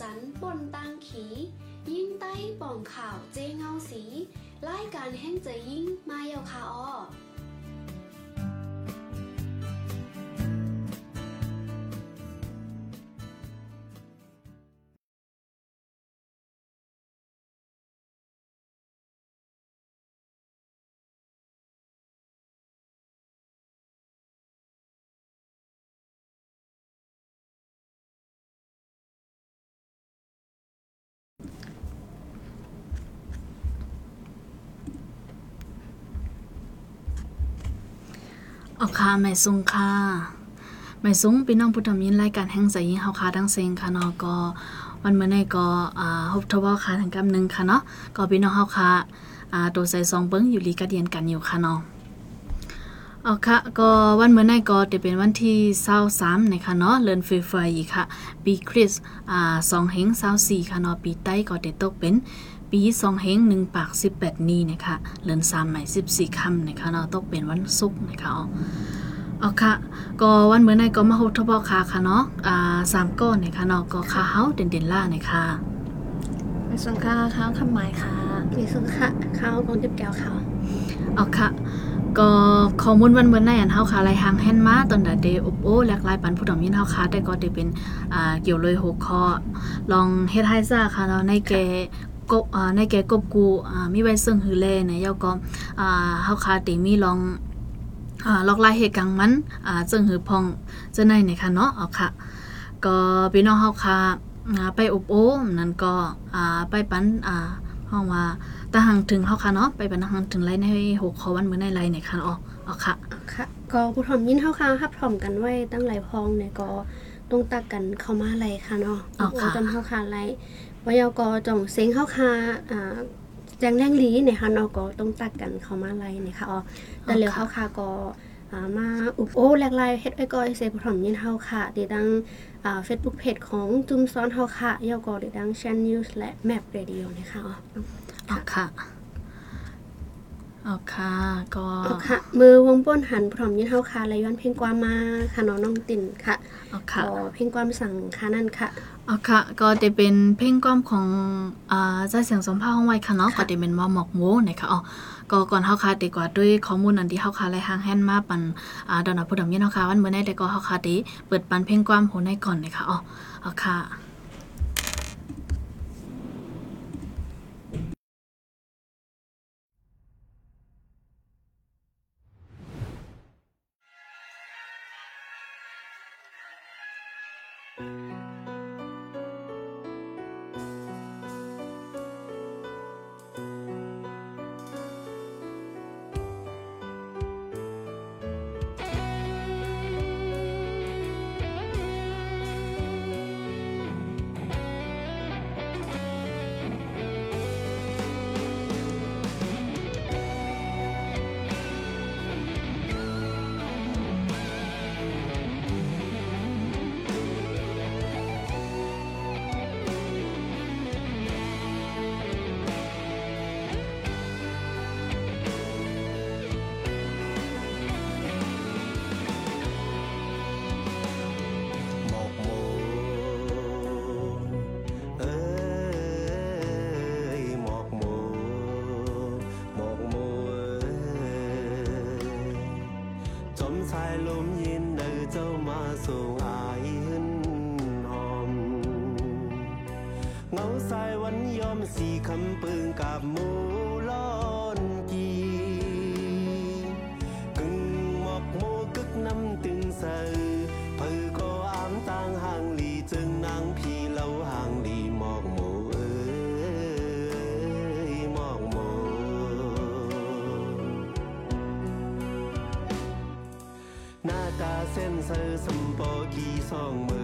จันบนตังขี ยิ่งใต้ป่องข่าวเจเงาสีรายการแห่งจะยิ่งมาเยาคาออ เอาค่ะแม่ซุงค่ะแม่ซุงพี่น้องผู้ทำยินรายการแห่งใจยิงเฮาค่ะทั้งเซงค่ะเนาะก็วันเมื่อในก็อ่าพบทบค่ะทางกำหนึงค่ะเนาะก็พี่น้องเฮาค่ะอ่าตัวใส่ซองเบิ้งอยู่ลีกะเดียนกันอยู่ค่ะเนาะเอาค่ะก็วันเมื่อในก็จะเป็นวันที่23นะคะเนาะเดือนเฟบรุยค่ะปีคริสต์อ่า2เฮง24ค่ะเนาะปีใต้ก็จะตกเป็น ปีสองเฮงหนึ่งปากสิบแปดนี้นะคะเลือนสามใหม่สิบสี่คำนะคะเนาะตกเป็นวันศุกร์นะคะเอาค่ะ ก็วันเมื่อไหนก็มาพบทบค่ะค่ะเนาะอ่าสามก้อนนะคะเนาะก็ค่าเฮาเด่นเด่นล่านะคะไปส่งค่าข้าวคำหมายค่ะมีสุขะข้าวของจิบแก้วค่ะเอาค่ะก็ข้อมูลวันเมื่อไหนอันเฮาค่ะรายหางแฮนมาตอนดาเดอบโอแลกลายปันผู้ดอมยินเฮาค่ะแต่ก็ได้เป็นอ่าเกี่ยวเลยหัวข้อลองเฮ็ดให้ซ่าค่ะเนาะในแก กบอ่าในแกกบกูอ่ามีไว้ซึ่งหือแลเนี่ยเยาก็อ่าเฮาค่ะติมีลองอ่าลอกลายเหตุกังมันอ่าจึงหือพองเจะในเนี่ยค่ะเนาะเอาค่ะ ก็พี่น้องเฮาค่ะอ่าไปอบโอ้มนั่นก็อ่าไปปันอ่าห้องว่าตาหังถึงเฮาค่ะเนาะไปปันหังถึงไรในหกขอวันมื้อในไรเนี่ยค่ะอ๋อเอาค่ะค่ะ ก็ผู้ทอมยินเฮาค่ะฮับทอมกันไว้ตั้งหลายพองเนี่ยก็ต้องตักกันเข้ามาไรค่ะเนาะอ๋อค่ะจำเฮาค่ะไร วยายก็จ่องเซ็งเฮาค่ะอ่าแจงแรงลีเนี่ยค่ะเนาก็ต้องตัดกันเข้ามาไรเนี่ยค่ะอ๋อแต่เหลือเฮาค่ะก็อ่ามาอุบโอ้แลกลายเฮ็ดไอ้ก็เซผู้อมยินเฮาค่ะดิดดังอ่า Facebook Page ของจุมซ้อนเฮาค่ะยก็ติดดังชันนิวส์และแมปเรดิโอนะคะอ๋อเอค่ะ เอาค่ะก็เอาค่ะ มือวงป้นหันพร้อมยินเฮาค่ะและย้อนเพลงความมาค่ะน้องน้องติ่นค่ะเอาค่ะขอเพลงความสั่งค่ะนั่นค่ะเอาค่ะก็จะเป็นเพลงก้อมของอ่าใจเสียงสมภาพห้องไว้ค่ะเนาะค่ะก็จะเป็นว่าหมอกโมนะคะอ๋อก็ก่อนเฮาค่ะดีกว่าด้วยข้อมูลอันที่เฮาค่ะไล่หางแฮนมาปันอ่าดอนนับผู้ดำยินเฮาค่ะวันเมื่อได้แต่ก็เฮาค่ะดีเปิดปันเพลงความโหในก่อนนะคะอ๋อเอาค่ะ อกี่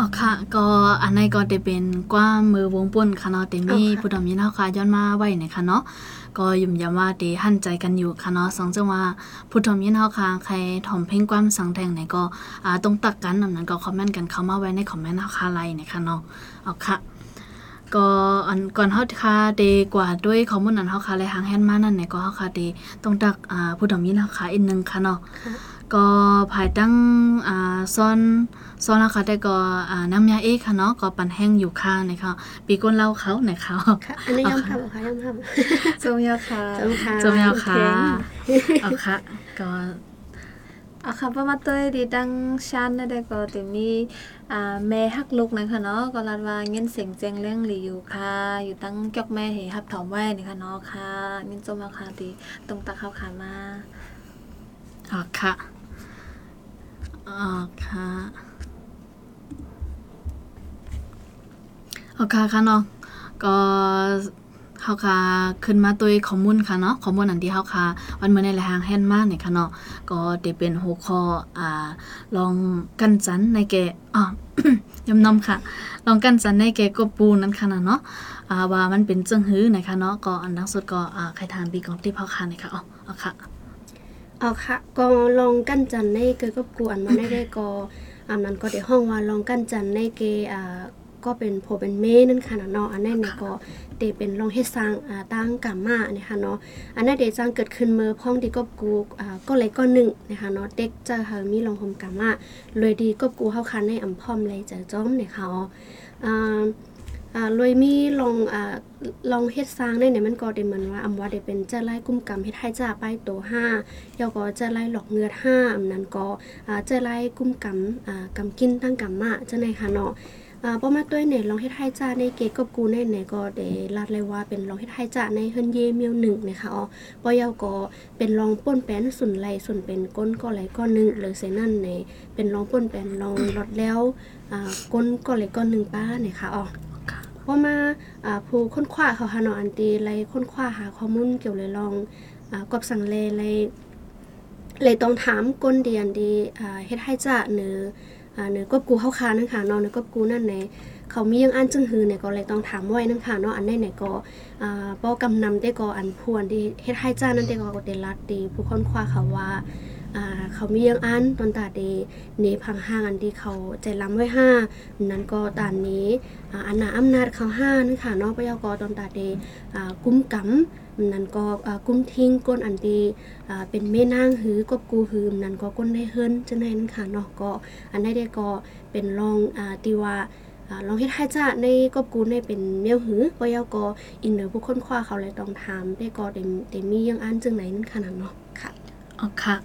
อ๋อค่ะก็อันในก็จะเป็นกว้ามมือวงป่นค่ะเนาะแต่มีอ๋อค่ะผู้ดำยินเฮาค่ะย้อนมาไว้ในค่ะเนาะก็ยุ่มยามว่าเดหั่นใจกันอยู่ค่ะเนาะสองจังว่าผู้ดำยินเฮาค่ะใครถ่อมเพลงความสังแทงไหนก็อ่าต้องตักกันนำนั้นก็คอมเมนต์กันเข้ามาไว้ในคอมเมนต์เฮาค่ะไลน์นะคะเนาะเอาค่ะก็อันก่อนเฮาค่ะเดกว่าด้วยข้อมูลนั้นเฮาค่ะเลยหางแฮนมานั่นเนี่ยก็เฮาค่ะเดต้องตักอ่าผู้ดำยินเฮาค่ะอีกหนึงค่ะเนาะค่ะก็ภายตั้งอ่าซ่อน ซ่อนนะคะแต่ก็อ่าน้ำยาเอกค่ะเนาะก็ปันแห้งอยู่ค่ะนะคะปีก้นเล่าเขาไหนเขาค่ะอันนี้ย่อมค่ะบอกค่ะย่อมค่ะจงยาค่ะจงค่ะจมยาวค่ะเอาค่ะก็อาค่ะประมาตัวดีดังชันนะได้ก็จะมีอ่าแม่ฮักลูกนะคะเนาะก็รัดว่าเงินเสียงแจงเรื่องหลีอยู่ค่ะ อยู่ตั้งจอกแม่เหฮับถอมไว้นี่ค่ะเนาะค่ะนินจมมาค่ะดีตรงตาขาวขามาเอาค่ะเอาค่ะ เอาค่ะค่ะเนาะก็เฮาค่ะขึ้นมาตัวข้อมูลค่ะเนาะข้อมูลอันที่เฮาค่ะวันเมื่อในแหางแฮนมาเนี่ยค่ะเนาะก็ได้เป็นหัวข้ออ่าลองกันจันในแกอะยำนำค่ะ ลองกันจันในแกกบปูนั่นค่ะเนาะอ่าว่ามันเป็นจังหื้อนะคะเนาะก็อันดังสุดก็อ่าใครทานบีกองที่พ่อค่ะนะคะอ๋อเอาค่ะเอาค่ะก็ลองกั้นจันในเกยก็กวนมาได้ได้ก็อันนั้นก็เดี๋ยวห้องว่าลองกั้นจันในเกอ่า ก็เป็นโผเป็นเมนั่นค่ะเนาะอันนั้นเนี่ยก็เดเป็นลองเฮ็ดสร้างอ่าตั้งกามาเนี่ยค่ะเนาะอันนั้นเดจังเกิดขึ้นเมื่อพ้องดีก็กูอ่าก็เลยก็หนึ่งนะคะเนาะเด็กจะหามีลองหมกามาเลยดีก็กูเฮาคันในอำพร้อมเลยจะจ้อมเนี่ยค่ะอ๋ออ่าอ่าลอยมีลองอ่าลองเฮ็ดสร้างได้เนี่ยมันก็ได้เหมือนว่าอำว่าได้เป็นเจ้าไล่กุ้มกำเฮ็ดให้จ้าไปโตห้ายอก็เจ้าไล่หลอกเงือดห้าอำนั้นก็อ่าเจ้าไล่กุ้มกำอ่ากำกินตั้งกำมาจังได๋ค่ะเนาะ อ่าบ่มาตัวเนี่ยลองเฮ็ดให้จ้าในเกกับกูในเนี่ยก็ได้ลัดเลยว่าเป็นลองเฮ็ดให้จ้าในเฮิรนเยเมียวหนึ่งนะคะอ๋อบ่ยาวก็เป็นลองป่นแป้นสุนไหลสุนเป็นก้นก็ไหลก้อนหนึ่งหรือเสนั่นในเป็นลองป่นแป้นลองลดแล้วอ่าก้นก็ไหลก้อนหนึ่งป้าเนี่ยค่ะอ๋อพราะมาอ่าผู้ค้นคว้าเขาหานาะอันตีไรค้นคว้าหาข้อมูลเกี่ยวเลยลองอ่ากอบสั่งเลเลยเลยต้องถามก้นเดียนดีอ่าเฮ็ดให้จ้าเนื้อ อ่าเนือกบกูเฮาคานั่นค่ะเนาะเนือกบกูนั่นในเขามียังอันจึงหือเนี่ยก็เลยต้องถามไว้นั่นค่ะเนาะอันใดเนี่ยก็อ่าป้อกำนำได้ก็อันพวนที่เฮ็ดให้จ้านั่นได้ก็ก็ได้รัดดีผู้ค้นคว้าเขาว่าอ่าเขามียังอันตอนตาเดหนีพังห้างอันที่เขาใจล้ำไว้ห้านั้นก็ตานนี้อ่าอันนาอำนาจเขาห้านั่นค่ะเนาะยากรตอนตาเดอ่ากุ้มกำ นั่นก็อ่ากุ้มทิ้งก้นอันดีอ่าเป็นแม่นางหือกบกูหืมนั่นก็ก้นได้เฮิรนจังไดนั่นค่ะเนาะก็อันใดได้ก็เป็นรองอ่าตีว่าอ่าลองเฮ็ดให้จ้าในกบกูในเป็นเมียวหือพยากรอินเนอร์ผู้ค้นคว้าเขาเลยต้องถามได้ก็เต็มเต็มมียังอันจังไหนนั่นค่ะนั่นเนาะค่ะอ๋อค่ะ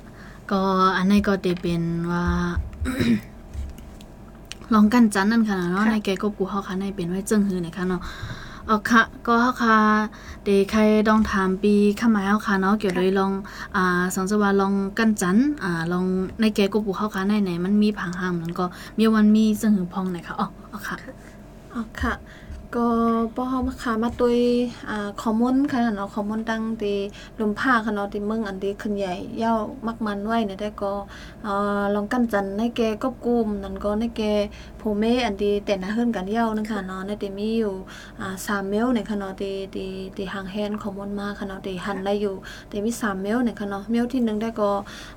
ก็อันนี้ก็ได้เป็นว่าลองกันจันนั่นค่ะเนาะค่ะในแกก็กูเฮาค่ะในเป็นไว้จึงหือนะคะเนาะ เอาค่ะก็เฮาค่ะเดใครลองถามปีข้ามาเฮาค่ะเนาะเกี่ยวเลยลองอ่าสังสว่าลองกันจันอ่าลองในแกก็กูเฮาค่ะในไหนมันมีผังห้ามนั้นก็มีวันมีเสือพองไหนค่ะอ๋อเอาค่ะอ๋อค่ะ ก็ป้อมาค่ะมาตุยอ่าคอมมอนค่ะเนาะคอมมอนดังตีลมผ้าค่ะเนาะที่เมืองอันที่ขึ้นใหญ่เยามักมันไว้เนี่ยได้ก็อ่าลองกั้นจันในแกก็กุมนั่นก็ในแกโพเมอันที่แต่นะเฮิรนกันเยานึงค่ะเนาะในที่มีอยู่อ่า3เมลในค่ะเนาะที่ที่ที่ห่างแฮนคอมมอนมาค่ะเนาะที่หันได้อยู่ที่มี3เมลในค่ะเนาะเมลที่หนึ่งได้ก็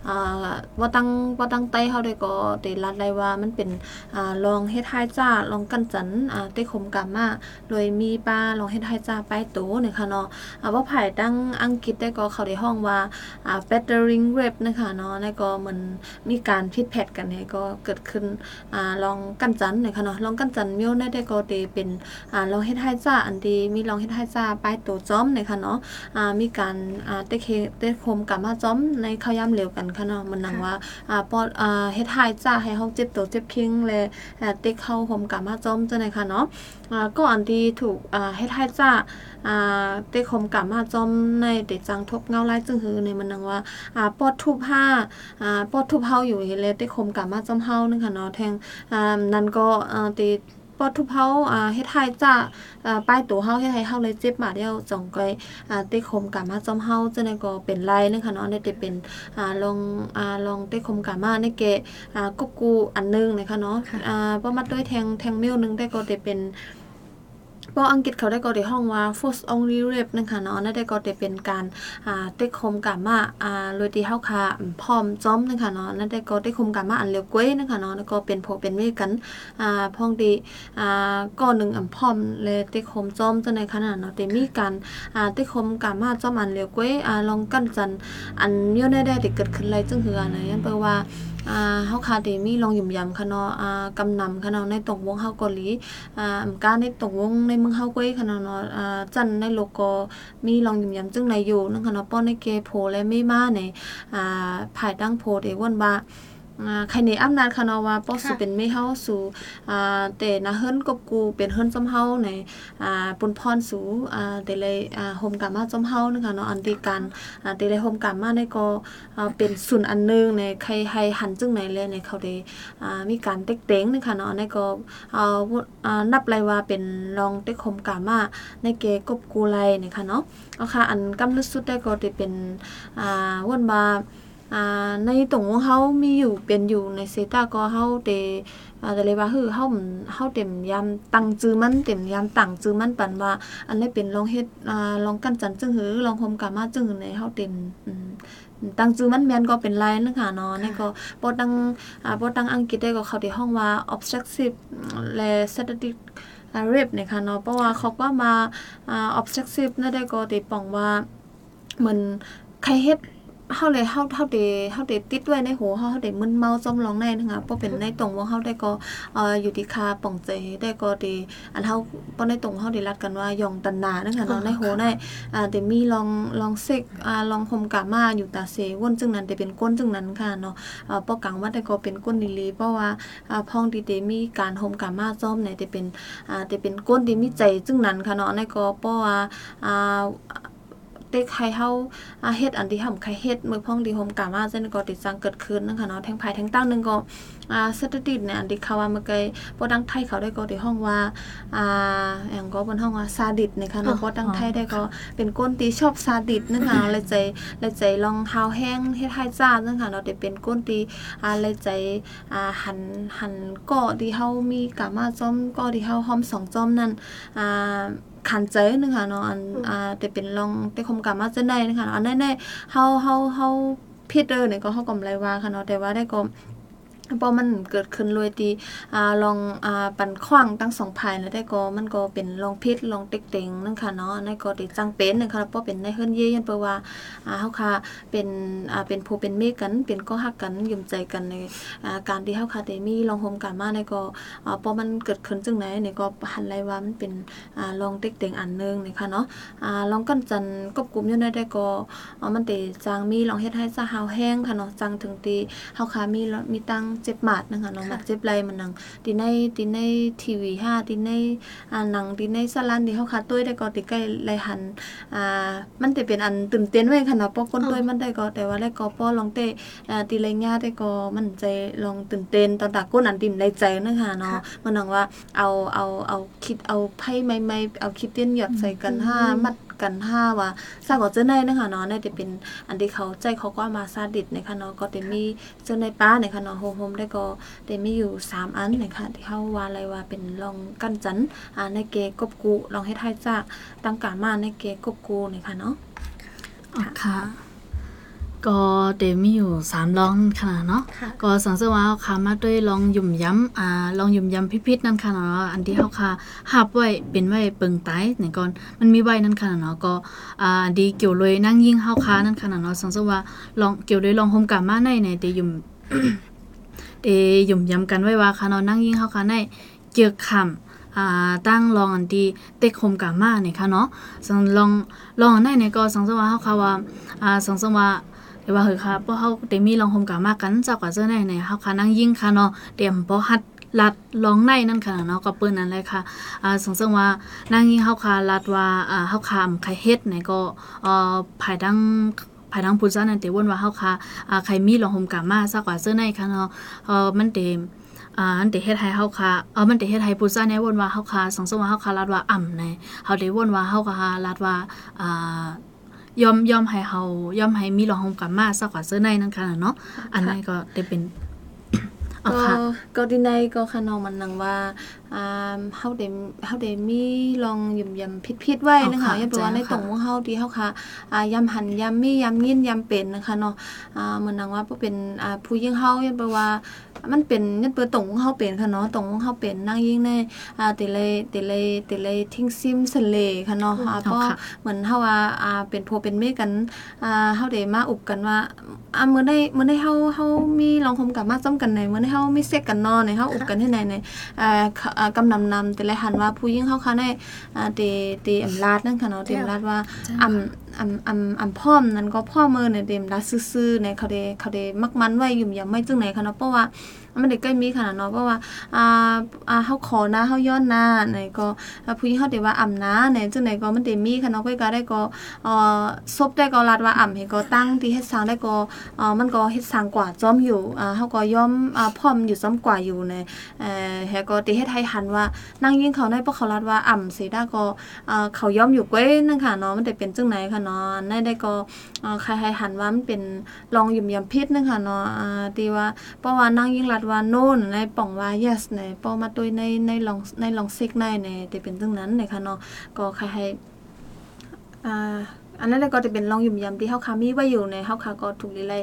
อ่าว่าตั้งว่าตั้งไต้เฮาได้ก็ที่รัดไลว่ามันเป็นอ่าลองเฮ็ดให้จ้าลองกั้นจันอ่าเตคมกามาโดยมีป้าลองเฮ็ดให้จ้าไปโตเนี่ยคะเนาะอ่าว่าภายตั้งอังกฤษได้ก็เขาได้ห้องว่าอ่า battering rap นะคะเนาะแล้วก็เหมือนมีการพิดแพทกันเนี่ยก็เกิดขึ้นอ่าลองกันจันเนี่ยคะเนาะลองกันจันมิวได้ได้ก็ได้เป็นอ่าลองเฮ็ดให้จ้าอันดีมีลองเฮ็ดให้จ้าไปโตจ้อมเนี่ยคะเนาะอ่ามีการอ่าเตเคเตคมกับมาจ้อมในข้าวยาเหลวกันค่ะเนาะมันนังว่าอ่าปออ่าเฮ็ดให้จ้าให้เฮาเจ็บตัวเจ็บคิงเลยอ่าเตกเข้าหมกับมาจ้อมจังได๋ค่ะเนาะ ก็อันที่ถูกอ่าเฮ็ดให้จ้าอ่าเตคมกลับมาจอมในเดจังทบเงาไล่จึงหือในมันนังว่าอ่าปอดทุบผ้าอ่าปอดทุบเฮาอยู่เฮ็ดเลยเตคมกลับมาจอมเฮานึงค่ะเนาะแทงอ่านั่นก็อ่าติปอทุบเฮาอ่าเฮ็ดให้จ้าอ่าป้ายตัวเฮาเฮ็ดให้เฮาเลยเจ็บมาเดียวจ่องก้อยอ่าเตะคมกามาจอมเฮาจังได๋ก็เป็นไรนึงค่ะเนาะได้แต่เป็นอ่าลองอ่าลองเตะคมกามาในเกอ่ากบกูอันนึงนะคะเนาะอ่าบ่มาด้วยแทงแทงนิ้วนึงได้ก็ได้เป็น ปออังกฤษเขาได้ก็ได้ห้องว่า force only rape นึงค่ะเนาะนั่นได้ก็ได้เป็นการอ่าเตะคมกามาอ่าโดยที่เฮาค่ะพร้อมจอมนึงค่ะเนาะนั่นได้ก็เตะคมกามาอันเร็วกว้นึงค่ะเนาะแล้วก็เป็นพอเป็นเมกันอ่าพ้องดีอ่าก้อนหนึ่งอันพร้อมเลยเตะคมจอมจังได๋ขนาดเนาะแต่มีการอ่าเตะคมกามาจอมอันเร็วกว้อ่าลองกั้นจันอันเมียวได้ได้ที่เกิดขึ้นไรจึงคืออันไหนยันแปลว่า อ่าเฮาคาเดมีลองยุ่มยำคะเนาะอ่ากำนำคะเนาะในตกวงเฮาเกาหลีอ่าอำการในตกวงในเมืองเฮาก้อยคะเนาะเนาะอ่าจันในโลกก็มีลองยุ่มยำจึงในอยู่นั่นค่ะเนาะป้อนในเกโพและไม่มาในอ่าภายดั้งโพเดวนว่า ใครในอำนาจค่ะเนาว่าป้อสู่เป็นไม่เฮาสู่อ่าแต่นะเฮิรนกบกูเป็นเฮิรนซ้ำเฮาในอ่าปุนพรสู่อ่าแต่เลยอ่าโฮมกามาซ้ำเฮานะคะเนาะอันที่การอ่าแต่เลยโฮมกามาในก็เป็นศูนย์อันหนึงในใครให้หันจึงไหนเลยในเขาได้อ่ามีการเต็กเต็งนะคะเนาะในก็เอาอ่านับเลยว่าเป็นรองเต็กคมกามาในเกกบกูไลนะคะเนาะเอาค่ะอันกำลึกสุดได้ก็จะเป็นอ่าวนมา อ่าในตรงของเฮามีอยู่เป็นอยู่ในเซตาก็เฮาเตอ่าแต่เลยว่าคือเฮาเฮาเต็มยามตั้งจื้อมันเต็มยามตั้งจื้อมันปันว่า อันนี้เป็นลองเฮ็ดอ่าลองกันจันจึงหือลองคมกามาจึงหือในเฮาเต็มอืมตั้งจื้อมันแม่นก็เป็นไรนึงค่ะเนาะนี่ก็ปอตังอ่าปอตังอังกฤษได้ก็เขาที่ห้องว่า obstructive และ sedative rape เนี่ยค่ะเนาะเพราะว่าเขาก็มาอ่า obstructive นั่นได้ก็ติป่องว่าเหมือนใครเฮ็ด เฮาเลยเฮาเฮาได้เฮาได้ติดไว้ในหัวเฮาเฮาได้มึนเมาจ้อมร้องในนะคะบ่เป็นในตรงวงเฮาได้ก็เอ่ออยู่ที่คาป่องใจได้ก็ดีอันเฮาบ่ในตรงเฮาได้รัดกันว่ายองตันนานะคะเนาะในหัวในอ่าแต่มีลองลองเซ็กอ่าลองคมกามาอยู่ตาเสวนจึงนั้นแต่เป็นก้นจึงนั้นค่ะเนาะเอ่อปอกลางวัดแต่ก็เป็นก้นดีลีเพราะว่าอ่าพ้องดีเตมีการโฮมกามาซ่อมเนี่ยแต่เป็นอ่าแต่เป็นก้นที่มีใจจึงนั้นค่ะเนาะในก็เพราะว่าอ่า เต็กใครเฮาอ่าเฮ็ดอันที่ทำใครเฮ็ดมือพ้องดีโฮมกามาเส้นก็ติดจังเกิดขึ้นนะคะเนาะแทงภายแทงตั้งหนึงก็อ่าสถิติเนี่ยอันที่เขาว่าเมื่อกี้บ่ดังไทยเขาได้ก็ที่ห้องว่าอ่าอย่างก็บนห้องว่าซาดิสนะคะเนาะบ่ดังไทยได้ก็เป็นก้นที่ชอบซาดิสนะคะเลยใจเลยใจลองฮาวแห้งเฮ็ดให้จ้านะคะเนาะแต่เป็นก้นที่อ่าเลยใจอ่าหันหันก็ที่เฮามีกามาจอมก็ที่เฮาหอมสองจอมนั่นอ่า ขันใจนึงค่ะเนาะอันอ่าแต่เป็นลองแต่คมกามาจะได้นะคะอันนั้นได้เฮาเฮาเฮาผิดเด้อเนี่ยก็เฮาก็บ่ได้ว่าค่ะเนาะแต่ว่าได้ก็ พอมันเกิดขึ้นเลยที่อ่าลองอ่าปันขว้างตั้งสองภายแล้วได้ก็มันก็เป็นลองพิษลองเต็กเต็งนั่นค่ะเนาะอันนั่นก็ได้จังเป็นนะคะเพราะเป็นในเฮือนเย่ยันเปว่าอ่าเฮาค่ะเป็นอ่าเป็นผู้เป็นเมฆกัน เป็นก็ฮักกันยืมใจกันในอ่าการที่เฮาคาเดมีลองโฮมกันมาในก็อ่าพอมันเกิดขึ้นจังไหนเนี่ก็หันไลว่ามันเป็นอ่าลองเต็กเต็งอันหนึงนี่ค่ะเนาะอ่าลองกันจันกบกลุ่มอยู่ในได้ก็มันเตจางมีลองเฮ็ดให้ซะหาวแห้งค่ะเนาะจังถึงตีเฮาคามีมีตังเจ็บหมาดนะคะเนาะหมัดเจ็บไหลมันนังตีในตีในทีวี5ตีในอ่าหนังตีในสลันที่เฮาคาตุ้ยได้ก็ติใกล้ไหลหันอ่ามันจะเป็นอันตื่นเต้นไว้ค่ะเนาะเพราะคนตุ้ยมันได้ก็แต่ว่าได้ก็พอลองเตะอ่าตีไรญาได้ก็มันใจลองตื่นเต้นตอนตาก้นอันติมในใจนะคะเนาะมันนังว่าเอาเอาเอาคิดเอาไพ่ไม่ไม่เอาคิดเตี้ยนหยอดใส่กันห้ามัด กันห้าว่าสากว่าเจ้าในนะคะเนาะเนี่ยจะเป็นอันที่เขาใจเขาก็มาซาดิสนะคะเนาะก็จะมีเจ้าในป้านะคะเนาะโฮมโฮมได้ก็จะมีอยู่สามอันนะคะที่เขาว่าอะไรว่าเป็นลองกันจันอ่าในเกกบกูลองให้ทายจากตั้งกามาในเกกบกูนะคะเนาะค่ะ ก็เดมีอยู่สามลองขนาดเนาะค่ะก็สังเกตว่าเขาค่ะมาด้วยลองหยุ่มย้ำอ่าลองหยุ่มย้ำพิษๆนั่นค่ะเนาะอันที่เขาค่ะหับไว้เป็นไว้เปิงตายในก่อนมันมีไว้นั่นค่ะเนาะก็อ่าดีเกี่ยวเลยนั่งยิงเฮาค่ะนั่นค่ะเนาะสังเกตว่าลองเกี่ยวเลยลองโฮมกามาในในเดหยุ่มเดหยุ่มย้ำกันไว้ว่าค่ะเนาะนั่งยิงเฮาค่ะในเกี่ยวคำอ่าตั้งลองอันที่เต็กโฮมกามาเนี่ยค่ะเนาะสังลองลองอันไหนเนี่ยก็สังเกตว่าเฮาค่ะว่าอ่าสังเกตว่า แต่ว่าเฮ้ยค่ะเพราะเขาเตมีลองโฮมกามากกันจากกว่าเจ้าในในเฮาค่ะนั่งยิ่งค่ะเนาะเตรียมบ่ฮัดลัดลองในนั่นค่ะเนาะก็เปิ้นนั่นเลยค่ะอ่าสงสัยว่านั่งยิ่งเฮาค่ะลัดว่าอ่าเฮาคามใครเฮ็ดไหนก็เอ่อภายดังภายดังพุทธะนั่นเตวนว่าเฮาค่ะอ่าใครมีลองโฮมกามาซากกว่าเจ้าในค่ะเนาะเอ่อมันเตอ่าอันติเฮ็ดให้เฮาค่ะเออมันติเฮ็ดให้ผู้ซ่าเนี่ยวนว่าเฮาค่ะสังสมว่าเฮาค่ะลาดว่าอ่ำในเฮาได้วนว่าเฮาค่ะลาดว่าอ่า ยอมยอมให้เฮายอมให้มีรองหมกับมาสักกว่าเสื้อในนั่นค่ะเนาะอันนั้นก็ได้เป็นเอาก็ค่ะก็ที่ในก็คะนองมันนังว่าอ่าเฮาได้เฮาได้มีลองยำยำพิษๆไว้นะคะอ๋อค่ะอย่าแปลว่าจ้ะในตรงของเฮาที่เฮาค่ะอ่ายำหันยำมียำยินยำเป็นนะคะเนาะอ่าเหมือนนังว่าบ่เป็นอ่าผู้หญิงเฮาอย่าแปลว่ามันเป็นยันเปิดตรงของเฮาเป็นค่ะเนาะตรงของเฮาเป็นนางยิ่งในอ่าติเลยติเลยติเลยทิ้งซิมสะเลค่ะเนาะอ่าเอาก็ค่ะเหมือนเฮาว่าอ่าเป็นผัวเป็นเมียกันอ่าเฮาได้มาอุบกันว่าอ่ามื้อใดมื้อใดเฮาเฮามีลองคมกันมาซ้ำกันในมื้อใดเฮามีเซ็กกันเนาะในเฮาอุบกันที่ไหนในอ่าเขาอ่ากำนำนำแต่ละหันว่าผู้หญิงเฮาค่ะในอ่าเตเตอำลาดนั่นค่ะเนาะเตอำลาดว่าอำอำอำอำพร้อมนั้นก็พ่อมือในเตอำลาดซื่อๆในเขาได้เขาได้มักมันไว้ยุ่มยำไม่จึงไหนค่ะเนาะเพราะว่า มันได้ใกล้มีขนาดเนาะเพราะว่าอ่าอ่าเฮาขอนะเฮาย้อนนะไหนก็ผู้หญิงเฮาได้ว่าอ่ำนะไหนจังไหนก็มันได้มีค่ะเนาะค่อยก็ได้ก็เอ่อซบได้ก็ลาดว่าอ่ำให้ก็ตั้งที่เฮ็ดสร้างได้ก็เอ่อมันก็เฮ็ดสร้างกว่าจอมอยู่อ่าเฮาก็ยอมอ่าพร้อมอยู่ซ้ำกว่าอยู่ในเอ่อเฮก็ติเฮ็ดให้หันว่านั่งยิงเขาได้เพราะเขาลาดว่าอ่ำสิได้ก็อ่าเขายอมอยู่ก้อยนั่นค่ะเนาะมันได้เป็นจังไหนค่ะเนาะในได้ก็ใครให้หันว่ามันเป็นลองยุ่มยำพิษนั่นค่ะเนาะอ่าที่ว่าเพราะว่านั่งยิ่งรัดว่าโน่นในป่องว่า yes ในปอมาตุยในในลองในลองซิกในในแต่เป็นตรงนั้นนะคะเนาะก็ใครให้อ่าอันนั้นก็จะเป็นลองยุ่มยำที่เฮาคามีไว้อยู่ในเฮาคาก็ถูกลีไล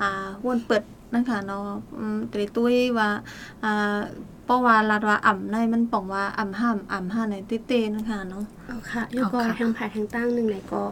อ่าวนเปิดนะคะเนาะอืมแต่ตุ้ยว่าอ่าเพราะว่ารัดว่าอ่ำในมันป่องว่าอ่ำห้ามอ่ำห้าในเต้ๆนะคะเนาะเอาค่ะยกก็เอาค่ะทางผ่าทางตั้งหนึ่งไหนก็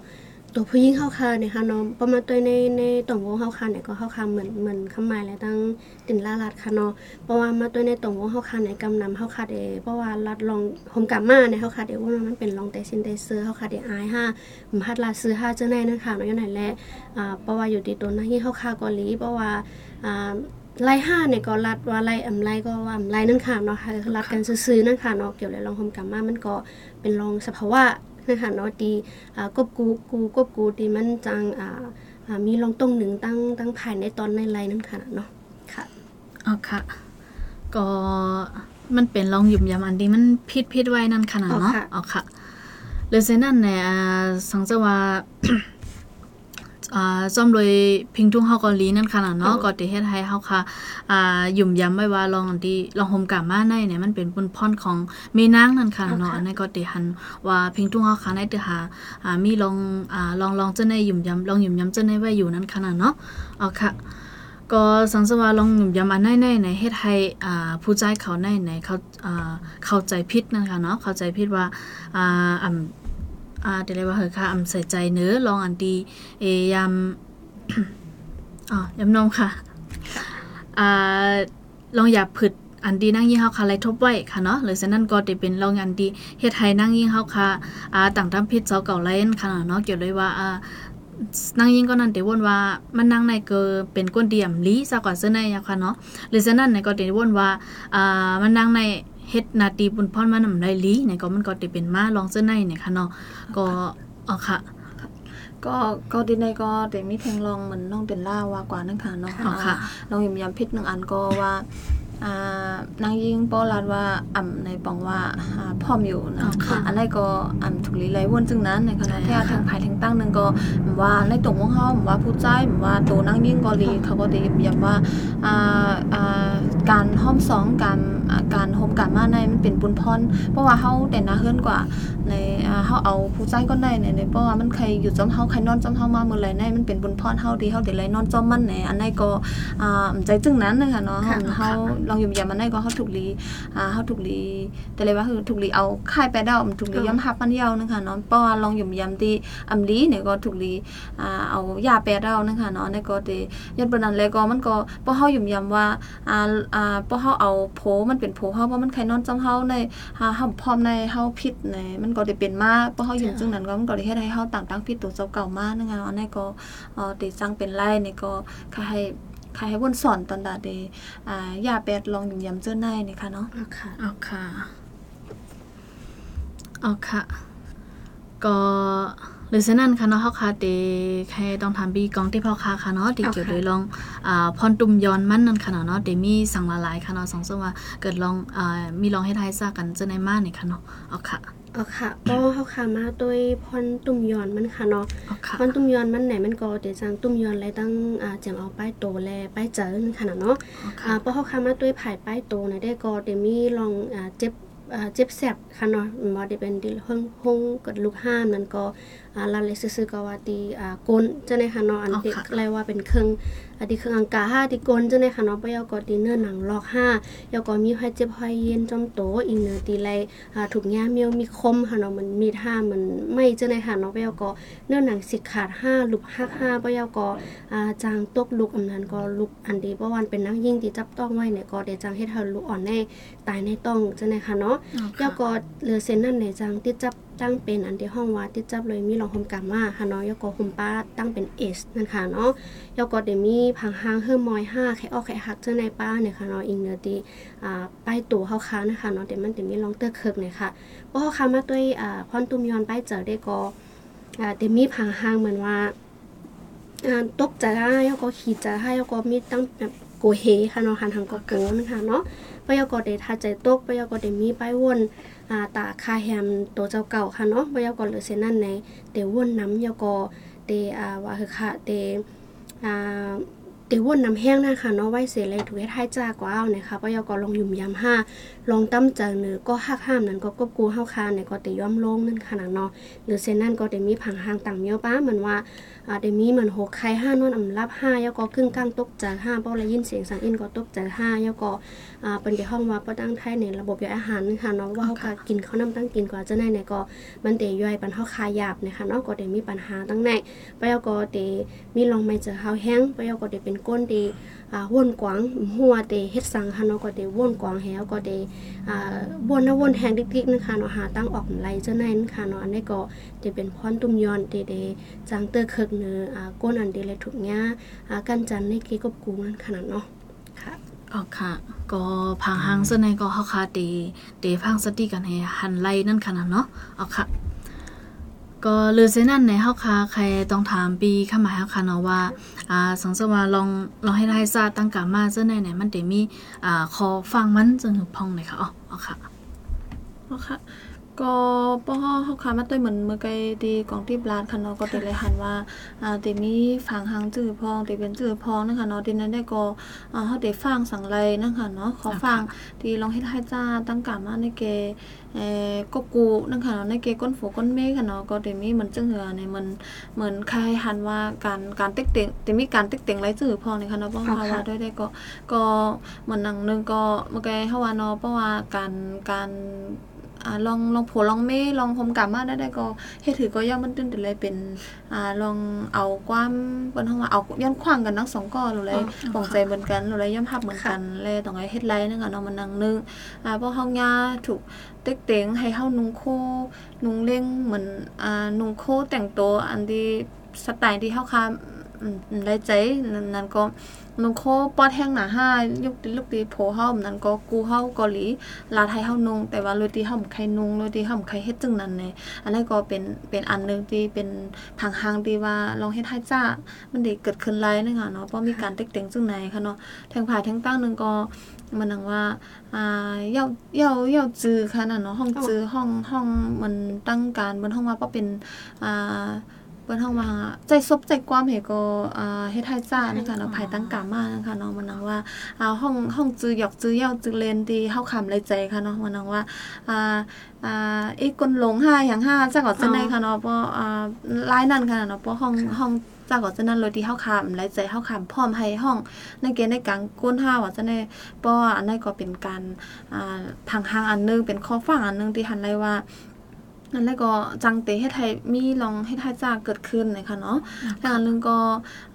ตัวผู้หญิงเข้าคาเนี่ยค่ะเนาะประมาณตัวในในตรงวงเข้าคาเนี่ยก็เข้าคาเหมือนเหมือนคำหมายและตั้งตินล่าลัดค่ะเนาะเพราะว่ามาตัวในตรงวงเข้าคาในกำนำเข้าคาเดเพราะว่ารัดลองหมกามาเนี่ยเข้าคาเดว่ามันเป็นลองเตซินเตเซอร์เข้าคาเดอายห้าผมพัดลาซื้อห้าเจ้าในนั่นค่ะเนาะยังไหนแหละอ่าเพราะว่าอยู่ที่ตัวนั้นที่เข้าคาเกาหลีเพราะว่าอ่าไล่ห้าเนี่ยก็รัดว่าไล่อำไล่ก็ว่าอำไล่นั่นค่ะเนาะค่ะรัดกันซื้อๆนั่นค่ะเนาะเกี่ยวกับรองคมกรรมมามันก็เป็นรองสภาวะนั่น ค่ะเนาะตีอ่ากบกูกูกบกูตีมันจังอ่าอ่ามีรองตรงหนึ่งตั้งตั้งภายในตอนในไล่นั่นค่ะเนาะค่ะเอาค่ะ ก็มันเป็นลองหยุ่มยำอันที่มันพิษพิษไว้นั่นขนาดเนาะเอาค่ะเอาค่ะเลยเซนั่นเนี่ยอ่าสังจะว่า อ่าซ่อมโดยพิงทุ่งเฮาเกาหลีนั่นขนาดเนาะก็ติเฮ็ดให้เฮาค่ะอ่าหยุ่มยำไว้ว่าลองอันที่ลองโฮมกามาในเนี่ยมันเป็นบุญพรของแม่นางนั่นค่ะเนาะอันนั้นก็ติหันว่าพิงทุ่งเฮาค่ะในติหาอ่ามีลองอ่าลองลองเจ้าในหยุ่มยำลองหยุ่มยำเจ้าในไว้อยู่นั่นขนาดเนาะเอาค่ะก็สังสวาลองหยุ่มยำอันในในในเฮ็ดให้อ่าผู้ใจเขาในในเขาอ่าเข้าใจผิดนะคะเนาะเข้าใจผิดว่าอ่า อ่าเดี๋ยวเลยว่าเฮอค่ะอ่ำใส่ใจเนื้อลองอันดีเอยามอ๋อยำนมค่ะอ่าลองอย่าผึดอันดีนั่งยิ่งเฮาค่ะไล่ทบไว้ค่ะเนาะหรือฉะนั้นก็จะเป็นลองอันดีเฮ็ดให้นั่งยิ่งเฮาค่ะอ่าต่างทำผิดเจ้าเก่าไล่นค่ะเนาะเกี่ยวเลยว่าอ่านางยิ่งก็นั่นเดวนว่ามันนางในเกอเป็นก้นเดียมลีซะกว่าเสื้อในอะค่ะเนาะหรือฉะนั้นในก็เดวนว่าอ่ามันนางใน เฮ็ดนาตีบุญพรมันนำได้ลีในก็มันก็ได้เป็นมาลองเสื้อในเนี่ยค่ะเนาะก็อ๋อค่ะก็ก็ดีในก็แต่มีแทงลองเหมือนน้องเป็นล่าว่ากว่านั่นค่ะเนาะอ๋อค่ะลองยำยำพิษหนึ่งอันก็ว่าอ่านางยิงป้อลาดว่าอ่ำในปองว่าอ่าพร้อมอยู่นะอ๋อค่ะอันนั้นก็อ่ำถูกลีไลวนจึงนั้นในคณะใช่ที่ค่ะทางภายทางตั้งหนึงก็ว่าในตรงวงเฮาว่าผู้ใจว่าตัวนางยิงก็ลีเขาก็ได้ย้ำว่าอ่าอ่าการห้อมสองการอ่า การโฮมการมาในมันเป็นบุญพรเพราะว่าเฮาแต่นาเฮิรนกว่าในอ่าเฮาเอาผู้ใจก็ได้ในในเพราะว่ามันใครอยู่จอมเฮาใครนอนจอมเฮามาเมื่อไหร่ในมันเป็นบุญพรเฮาดีเฮาได้ไหลนอนจอมมันในอันใดก็อ่าอำใจจึงนั้นนะคะเนาะค่ะเฮาลองยุ่มยามอันใดก็เฮาถูกลีอ่าเฮาถูกลีแต่เลยว่าคือถูกลีเอาค่ายไปดาวถูกลีย้ำหับมันยาวนะคะเนาะเพราะว่าลองยุ่มยามที่อำลีเนี่ยก็ถูกลีอ่าเอายาแปดาวนะคะเนาะในก็ได้ยันปานนั้นแล้วก็มันก็เพราะเฮายุ่มยามว่าอ่าอ่าเพราะเฮาเอาโผมันเป็นโผเฮาเพราะมันใครนอนจอมเฮาในหาเฮาพร้อมในเฮาผิดในมันก็ได้เป็นมาเพราะเฮาอยู่จึงนั้นก็มันก็ได้เฮ็ดให้เฮาต่างตั้งผิดตัวเจ้าเก่ามานะคะอันนี้ก็เอ่อได้จังเป็นไรนี่ก็ใครให้ใครให้วนสอนตอนดาเดอ่ายาแปดลองอยู่ยำเจ้าในนี่ค่ะเนาะอ๋อค่ะเอาค่ะเอาค่ะก็ หรือฉะนั้นค่ะเนาะเฮาคาเตแค่ต้องทำบีกองที่พ่อค้าค่ะเนาะที่เกี่ยวด้วยลองอ่าพรตุ่มย้อนมันนั่นค่ะเนาะเดมีสั่งละลายค่ะเนาะสองซึ่งว่าเกิดลองอ่ามีลองให้ทายซากันจะในมานี่ค่ะเนาะเอาค่ะเอาค่ะก็เฮาค่ะมาด้วยพรตุ่มยอนมันค่ะเนาะเอาค่ะพรตุ่มยอนมันไหนมันก็เดี๋ยวจังตุ่มยอนอะไรตั้งอ่าจังเอาป้ายโตแลป้ายเจอนั่นค่ะเนาะเอาอ่าค่ะเพราะเฮาค่ะมาด้วยไผ่ป้ายโตนะได้ก็เดี๋ยวมีลองอ่าเจ็บอ่าเจ็บแสบค่ะเนาะบ่ได้เป็นดิห้องห้องกดลูกห้ามนั่นก็อ่าลาเลยซื่อๆก็ว่าตีอ่าก้นจังได๋ค่ะเนาะอันที่เรียกว่าเป็นเครื่องอันที่เครื่องอังกาห้าที่ก้นจังได๋ค่ะเนาะบ่ยาวก็ตีเนื้อหนังลอกห้ายาวก็มีห้อยเจ็บห้อยเย็นจอมโตอีกเนื้อตีไรอ่าถูกแง่เมียวมีคมค่ะเนาะมันมีท่ามันไม่จังได๋ค่ะเนาะบ่ยาวก็เนื้อหนังสิขาดห้าลุบหักห้าบ่ยาวก็อ่าจางตกลุกอำนั้นก็ลุกอันดีบ่วันเป็นนักยิ่งที่จับต้องไว้เนี่ยก็ได้จังเฮ็ดให้ลุกอ่อนแน่ตายในต้องจังได๋ค่ะเนาะเอาแล้ค่ะวก็เหลือเส้นนั่นในจังติดจับ ตั้งเป็นอันที่ห้องว่าติดจับเลยมีรองหมกามาค่ะเนาะแล้วก็หุมป้าตั้งเป็นเอสนั่นค่ะเนาะแล้วก็เดมีพังหางเฮิมมอยห้าแค่ออกแค่หักเจ้าในป้าเนี่ยค่ะเนาะอิงเนอร์ตีอ่าป้ายตัวเฮาค้านะคะเนาะเดมันเดมีลองเตอร์เคิร์กเนี่ยค่ะเพราะเฮาค้ามาด้วยอ่าพรตุมยอนป้ายเจอได้ก็อ่าเดมีพังหางเหมือนว่าอ่าตกใจให้แล้วก็ขี่ใจให้แล้วก็มีตั้งแบบโกเฮค่ะเนาะหันทางก็โกนะคะเนาะปยกเดทาใจตกปยกเดมีไปวน อ่าตาคาแฮมตัวเจ้าเก่าค่ะเนาะปยกเหลือเส้นนั่นในเตวนน้ำยากอเตอ่าว่าคือค่ะเตอ่าเตวนน้ำแห้งนะคะเนาะไว้เสียเลยถูกให้ทายจ้ากว่าเอานะคะปยกลองยุ่มยำห้าลองตั้มจังเนือก็หักห้ามนั้นก็กบกูเฮาคาเนี่ก็เตย่อมลงนั่นขนาดเนาะหรือเส้นนั่นก็เตมีผังหางต่างเมียวป้าเหมือนว่า อาเดมีเหมือนหกไข่ห้านวนอำรับห้ายก็ครึ่งกลางตกจากห้าเพราละยินเสียงสังอินก็ตกจากห้ายก็อ่าเป็นไปห้องว่าประดังไทยในระบบย่อยอาหารนะคะเนาะว่าเขาก็กินข้าวน้ำตั้งกินกว่าจะได้เนี่ยก็มันเตย่อยปันเฮาคาหยาบนะคะเนาะก็เดมีปัญหาตั้งในปยก็เตมีลองไม่เจอข้าวแห้งปก็เดเป็นก้นเตอ่าว่นกวางหัวเดมี่เป็นก้นดี กๆนะคะเนาะหาตั้งออกไหลจะได้นะคะเนาะอันนี้ก็เตเป็นพรตุ่มยอนเตเดจางเตอร์เคิกเนื้ออ่าก้นอันเดเลยถูกง่าอ่ากันจันในเกกบกูนั่นขนาดเนาะค่ะเอาค่ะ ก็พังหางเส้นในก็เฮาคาเตเตพังสติกันให้หันไล่นั่นค่ะเนาะเอาค่ะ ก็หรือเซนั่นในเฮาคาใครต้องถามปีข้ามาเฮาคาเนาะว่าอ่าสังสว่าลองลองให้ได้ทราบตั้งกามาเส้นในไหนมันเดมีอ่าขอฟังมันจนถึงพองเลยค่ะอ๋อค่ะอ๋อค่ะ ก็ป้อเฮาค่ะมาต้วยเหมือนเมื่อไกลดีกองที่บลาดค่ะเนาะก็เตเลยหันว่าอ่าเตมีฝังหางจื้อพองเตเป็นจื้อพองนะคะเนาะทีนั้นได้ก็อ่าเฮาเตฟังสังไรนะคะเนาะขอฟังที่ลองเฮ็ดให้จ้าตั้งกามาในเกเอ่อกบกูนะคะเนาะในเกก้นฝก้นเมฆค่ะเนาะก็เตมีเหมือนจังเหือในมันเหมือนคล้ายหันว่าการการเต็กเต็งเตมีการเต็กเต็งไรจื้อพองนี่ค่ะเนาะป้อเฮาว่าด้วยได้ก็ก็เหมือนหนังนึงก็เมื่อไกลเฮาว่าเนาะเพราะว่าการการ อ่าลองลองโผลองเมลองพมกลับมาได้ได้ก็เฮ็ดถือก็ย่อมมันตื้นแต่เลยเป็นอ่าลองเอาความเปิ้นเฮาว่าเอาย้อนขวางกันทั้งสองก้อนเลยอ๋อปองใจเหมือนกันเลยย่อมภาพเหมือนกันเลยต้องให้เฮ็ดไรนึงอะเนาะมันนังนึงอ่าเพราะเฮาญาถูกเต็กเต็งให้เฮานุ่งโคนุ่งเล่งเหมือนอ่านุ่งโคแต่งตัวอันที่สไตล์ที่เฮาคาอืม ได้ใจนั่นก็นุงโคปอดแห้งหนาห้ายุกติลูกตีโผเฮานั่นก็กูเฮาเกาหลีลาไทยเฮานุ่งแต่ว่าโรตีเฮาบ่ใครนุ่งโรตีเฮาบ่ใครเฮ็ดจึงนั้นแหละอันนั้นก็เป็นเป็นอันหนึงที่เป็นทางหางที่ว่าลองเฮ็ดให้จ้ามันได้เกิดขึ้นหลายนึงอะเนาะเพราะมีการเต็กเต็งซึ่งไหนค่ะเนาะแทงผ่ายแทงตั้งนึงก็มันนังว่าอ่าเย่าเย่าเย่าจือค่ะน่ะเนาะห้องจือห้องห้องมันตั้งการบนห้องว่าก็เป็นอ่า บนห้องว่าใจซบใจความเหก็อ่าเฮ็ดให้จ้านะคะเนาะภายตั้งกามานะคะเนาะมันนังว่าอ่าห้องห้องจือหยอกจือเย่าจือเลนที่เฮาคำเลยใจค่ะเนาะมันนังว่าอ่าอ่าอีกคนหลงห้าอย่างห้าจังก็จะได้ค่ะเนาะเพราะอ่าลายนั่นค่ะเนาะเพราะห้องห้องจากก็จะนั้นเลยที่เฮาคามไลใจเฮาคามพร้อมให้ห้องในเกณฑ์ในกลางก้นห้าว่าจะได้เพราะว่าอันนั้นก็เป็นการอ่าพังหางอันหนึงเป็นข้อฟังอันหนึงที่หันไลว่า นั่นแล้วก็จังเตเฮ็ดให้มีลองเฮ็ดให้จ้าเกิดขึ้นนะคะเนาะแล้วอันหนึงก็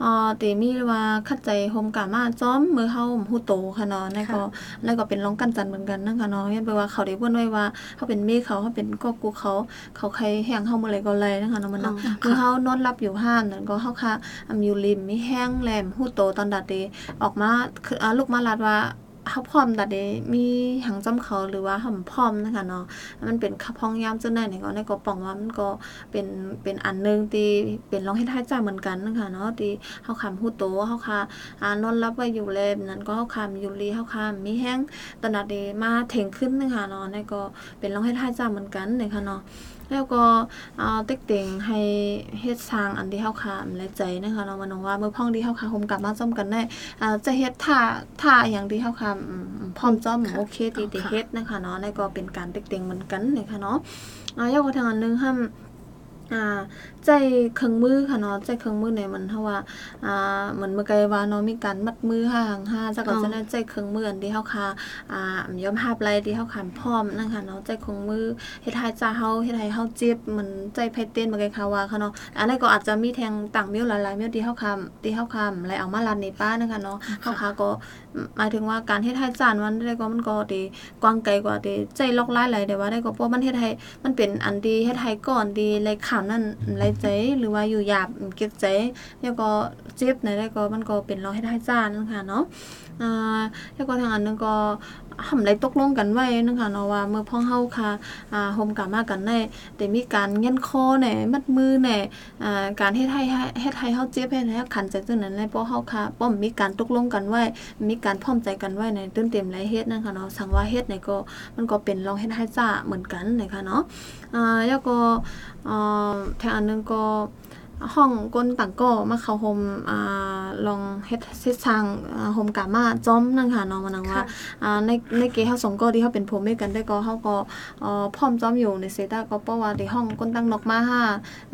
อ่าเตมีว่าคัดใจโฮมกามาจ้อมมือเฮาฮู้โตค่ะเนาะนั่นก็แล้วก็เป็นร้องกันจันเหมือนกันนะคะเนาะยันไปว่าเขาได้เพิ่นไว้ว่าเขาเป็นเมฆเขาเขาเป็นก็กูเขาเขาใครแห้งเฮาเมื่อไรก็เลยนะคะเนาะมันเนาะอ๋อคือเฮานอนรับอยู่ห้านนั่นก็เฮาค่ะอำอยู่ริมมีแห้งแหลมหูโตตอนดัดเดออกมาคืออ่าลูกมาลาดว่า เฮาพร้อมแตัดเดมีหังจำเขาหรือว่าเฮาพร้อมนะคะเนาะมันเป็นคับห้องยามจังได๋นี่ก็ในก็ปองว่ามันก็เป็นเป็นอันนึงที่เป็นรองให้จ้าเหมือนกันนะคะเนาะที่เฮาคำฮู้โตเฮาค่ะอ่านอนรับไว้อยู่แลบนั้นก็เฮาคำอยู่ลีเฮาคำมีแฮงตนนั้นเดมาเถ่งขึ้นนะคะเนาะในก็เป็นรองให้จ้าเหมือนกันนะคะเนาะ แล้วก็อ่าติ๊กเต็งให้เฮ็ดสร้างอันที่เฮาคำและใจนะคะเนาะมันว่ามื้อพ่องที่เฮาคาโฮมกลับมาซ่อมกันได้อ่าจะเฮ็ดท่าท่าอย่างที่เฮาคำอืมพร้อมจ้อมโอเคตีได้เฮ็ดนะคะเนาะในก็เป็นการติ๊กเต็งเหมือนกันนะคะเนาะอ่ายกกระทั่งอันนึงห้ามอ่า ใจเครื่องมือค่ะเนาะใจเครื่องมือเนี่ยมันเฮาว่าอ่าเหมือนเมื่อไกลว่าเนาะมีการมัดมือห่างห้าจักก็จะได้ใจเครื่องมืออันที่เฮาคาอ่ายอมรับไรที่เฮาคันพร้อมนะคะเนาะใจเครื่องมือเฮ็ดให้จ้าเฮาเฮ็ดให้เฮาเจ็บเหมือนใจไผเต้นเมื่อไกลค่ะว่าค่ะเนาะอันนั้นก็อาจจะมีแทงต่างมิ้วหลายๆมิ้วที่เฮาคำที่เฮาคำแล้วเอามาลันในป้านะคะเนาะเฮาคาก็หมายถึงว่าการเฮ็ดให้จานมันได้ก็มันก็ดีกว้างไกลกว่าดีใจลอกหลายหลายแต่ว่าได้ก็เพราะมันเฮ็ดให้มันเป็นอันดีเฮ็ดให้ก่อนดีเลยขามนั่นไรใจหรือว่าอยู่หยาบเก็บใจแล้วก็เจ็บในแล้วก็มันก็เป็นรองเฮ็ดให้จานนะคะเนาะ อ่าแล้วก็ทางอันนึงก็หำไรตกลงกันไว้นะคะเนาะว่าเมื่อพ้องเฮาค่ะอ่าโฮมกามากันได้แต่มีการเงี้ยนคอแหน่มัดมือแหน่อ่าการเฮ็ดให้เฮ็ดให้เฮาเจ็บเฮ็ดให้ขันใจากจังนั้นเลยเพราะเฮาค่ะป้อมมีการตกลงกันไว้ มีการพร้อมใจกันไว้ในตื้นเต็มไรเฮ็ดนะคะเนาะสังว่าเฮ็ดเนี่ยก็มันก็เป็นรองเฮ็ดให้จ้าเหมือนกันนะคะเนาะอ่าแล้วก็อ่างอันนึงก็ ห้องก้นต่างก็มาเข้าโฮมอ่าลองเฮ็ดเฮ็ดสร้างอ่าโฮมกามาจอมนั่นค่ะเนาะมันนังว่าอ่าในในเกเฮาสองก็ที่เฮาเป็นผัวเมียกันได้ก็เฮาก็เอ่อพร้อมจอมอยู่ในเซตาก็เพราะว่าที่ห้องก้นตั้งนอกมาห้า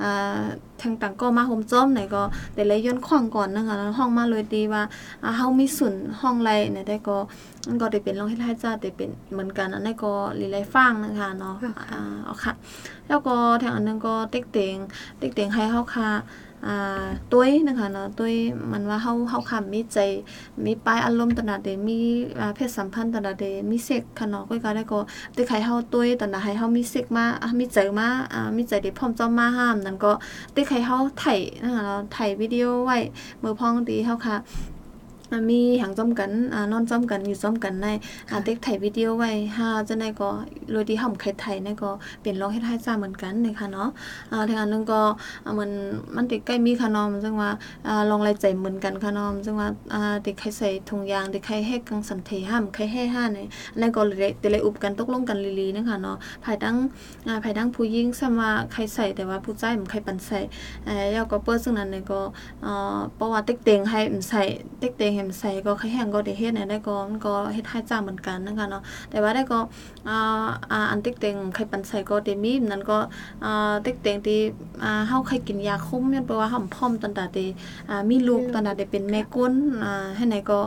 อ่า ทางต่างก็มาโฮมจอมไหนก็แต่เลยย้อนขวางก่อนนะคะแล้วห้องมาเลยดีว่าอ่าเฮามีส่วนห้องไรเนี่ยได้ก็มันก็ได้เป็นรองเฮ็ดให้จ้าได้เป็นเหมือนกันอันนี้ก็ลีไลฟังนะคะเนาะอ่าเอาค่ะ แล้วก็ทางอันนึงก็เต็กเต็งเต็กเต็งให้เฮาค่ะอ่า ตัวนะคะเนาะตัวมันว่าเฮาเฮาคำมีใจ มีปลายอารมณ์ตนนั้นเดมีเพศสัมพันธ์ตนนั้นเดมีเซ็กค่ะเนาะก็ก็ได้ก็ติใครเฮาตัวตนนั้นให้เฮามีเซ็กมามีใจมาอ่ามีใจเด้พร้อมจ้อมมาห้ามนั่นก็ติใครเฮาไถนะคะเนาะไถวิดีโอไว้เมื่อพ้องดีเฮาค่ะ มีหังจ้อมกันอ่านอนจ้อมกันอยู่จ้อมกันในอ่าเต็กไถวิดีโอไว้ห้าจังได๋ก็โดยที่เฮาใครไถนั่นก็เป็นรองเฮ็ดให้จ้าเหมือนกันนะคะเนาะอ่าทางอันนึงก็อ่ามันมันติใกล้มีค่ะเนาะมันจังว่าอ่าลองรายใจเหมือนกันค่ะเนาะมันจังว่าอ่าติใครใส่ถุงยางติใครให้กังสันเทห้ามใครให้ห้าในนั่นก็เลยแต่เลยอุบกันตกลงกันลีๆนะคะเนาะภายทั้งอ่าภายทั้งผู้หญิงซะว่าใครใส่แต่ว่าผู้ชายมันใครปันใส่เอ่อแล้วก็เปิ้ซึ่งนั้นเนี่ยก็เอ่อเพราะว่าเต็กเต็งให้มันใส่เต็กเต็งให้มใส่ก็ใครแห้งก็ได้เฮ็ดเนี่ยได้ก็มันก็เฮ็ดให้จ้าเหมือนกันนะคะเนาะแต่ว่าได้ก็อ่าอ่าอันเต็กเต็งใครปันใส่ก็ได้มีนั้นก็อ่าเต็กเต็งที่อ่าเฮาใครกินยาคุมเนี่ยแปลว่าเฮาพร้อมตอนตาที่อ่ามีลูกตอนตาได้เป็นแม่ก้นอ่าให้ไหนก็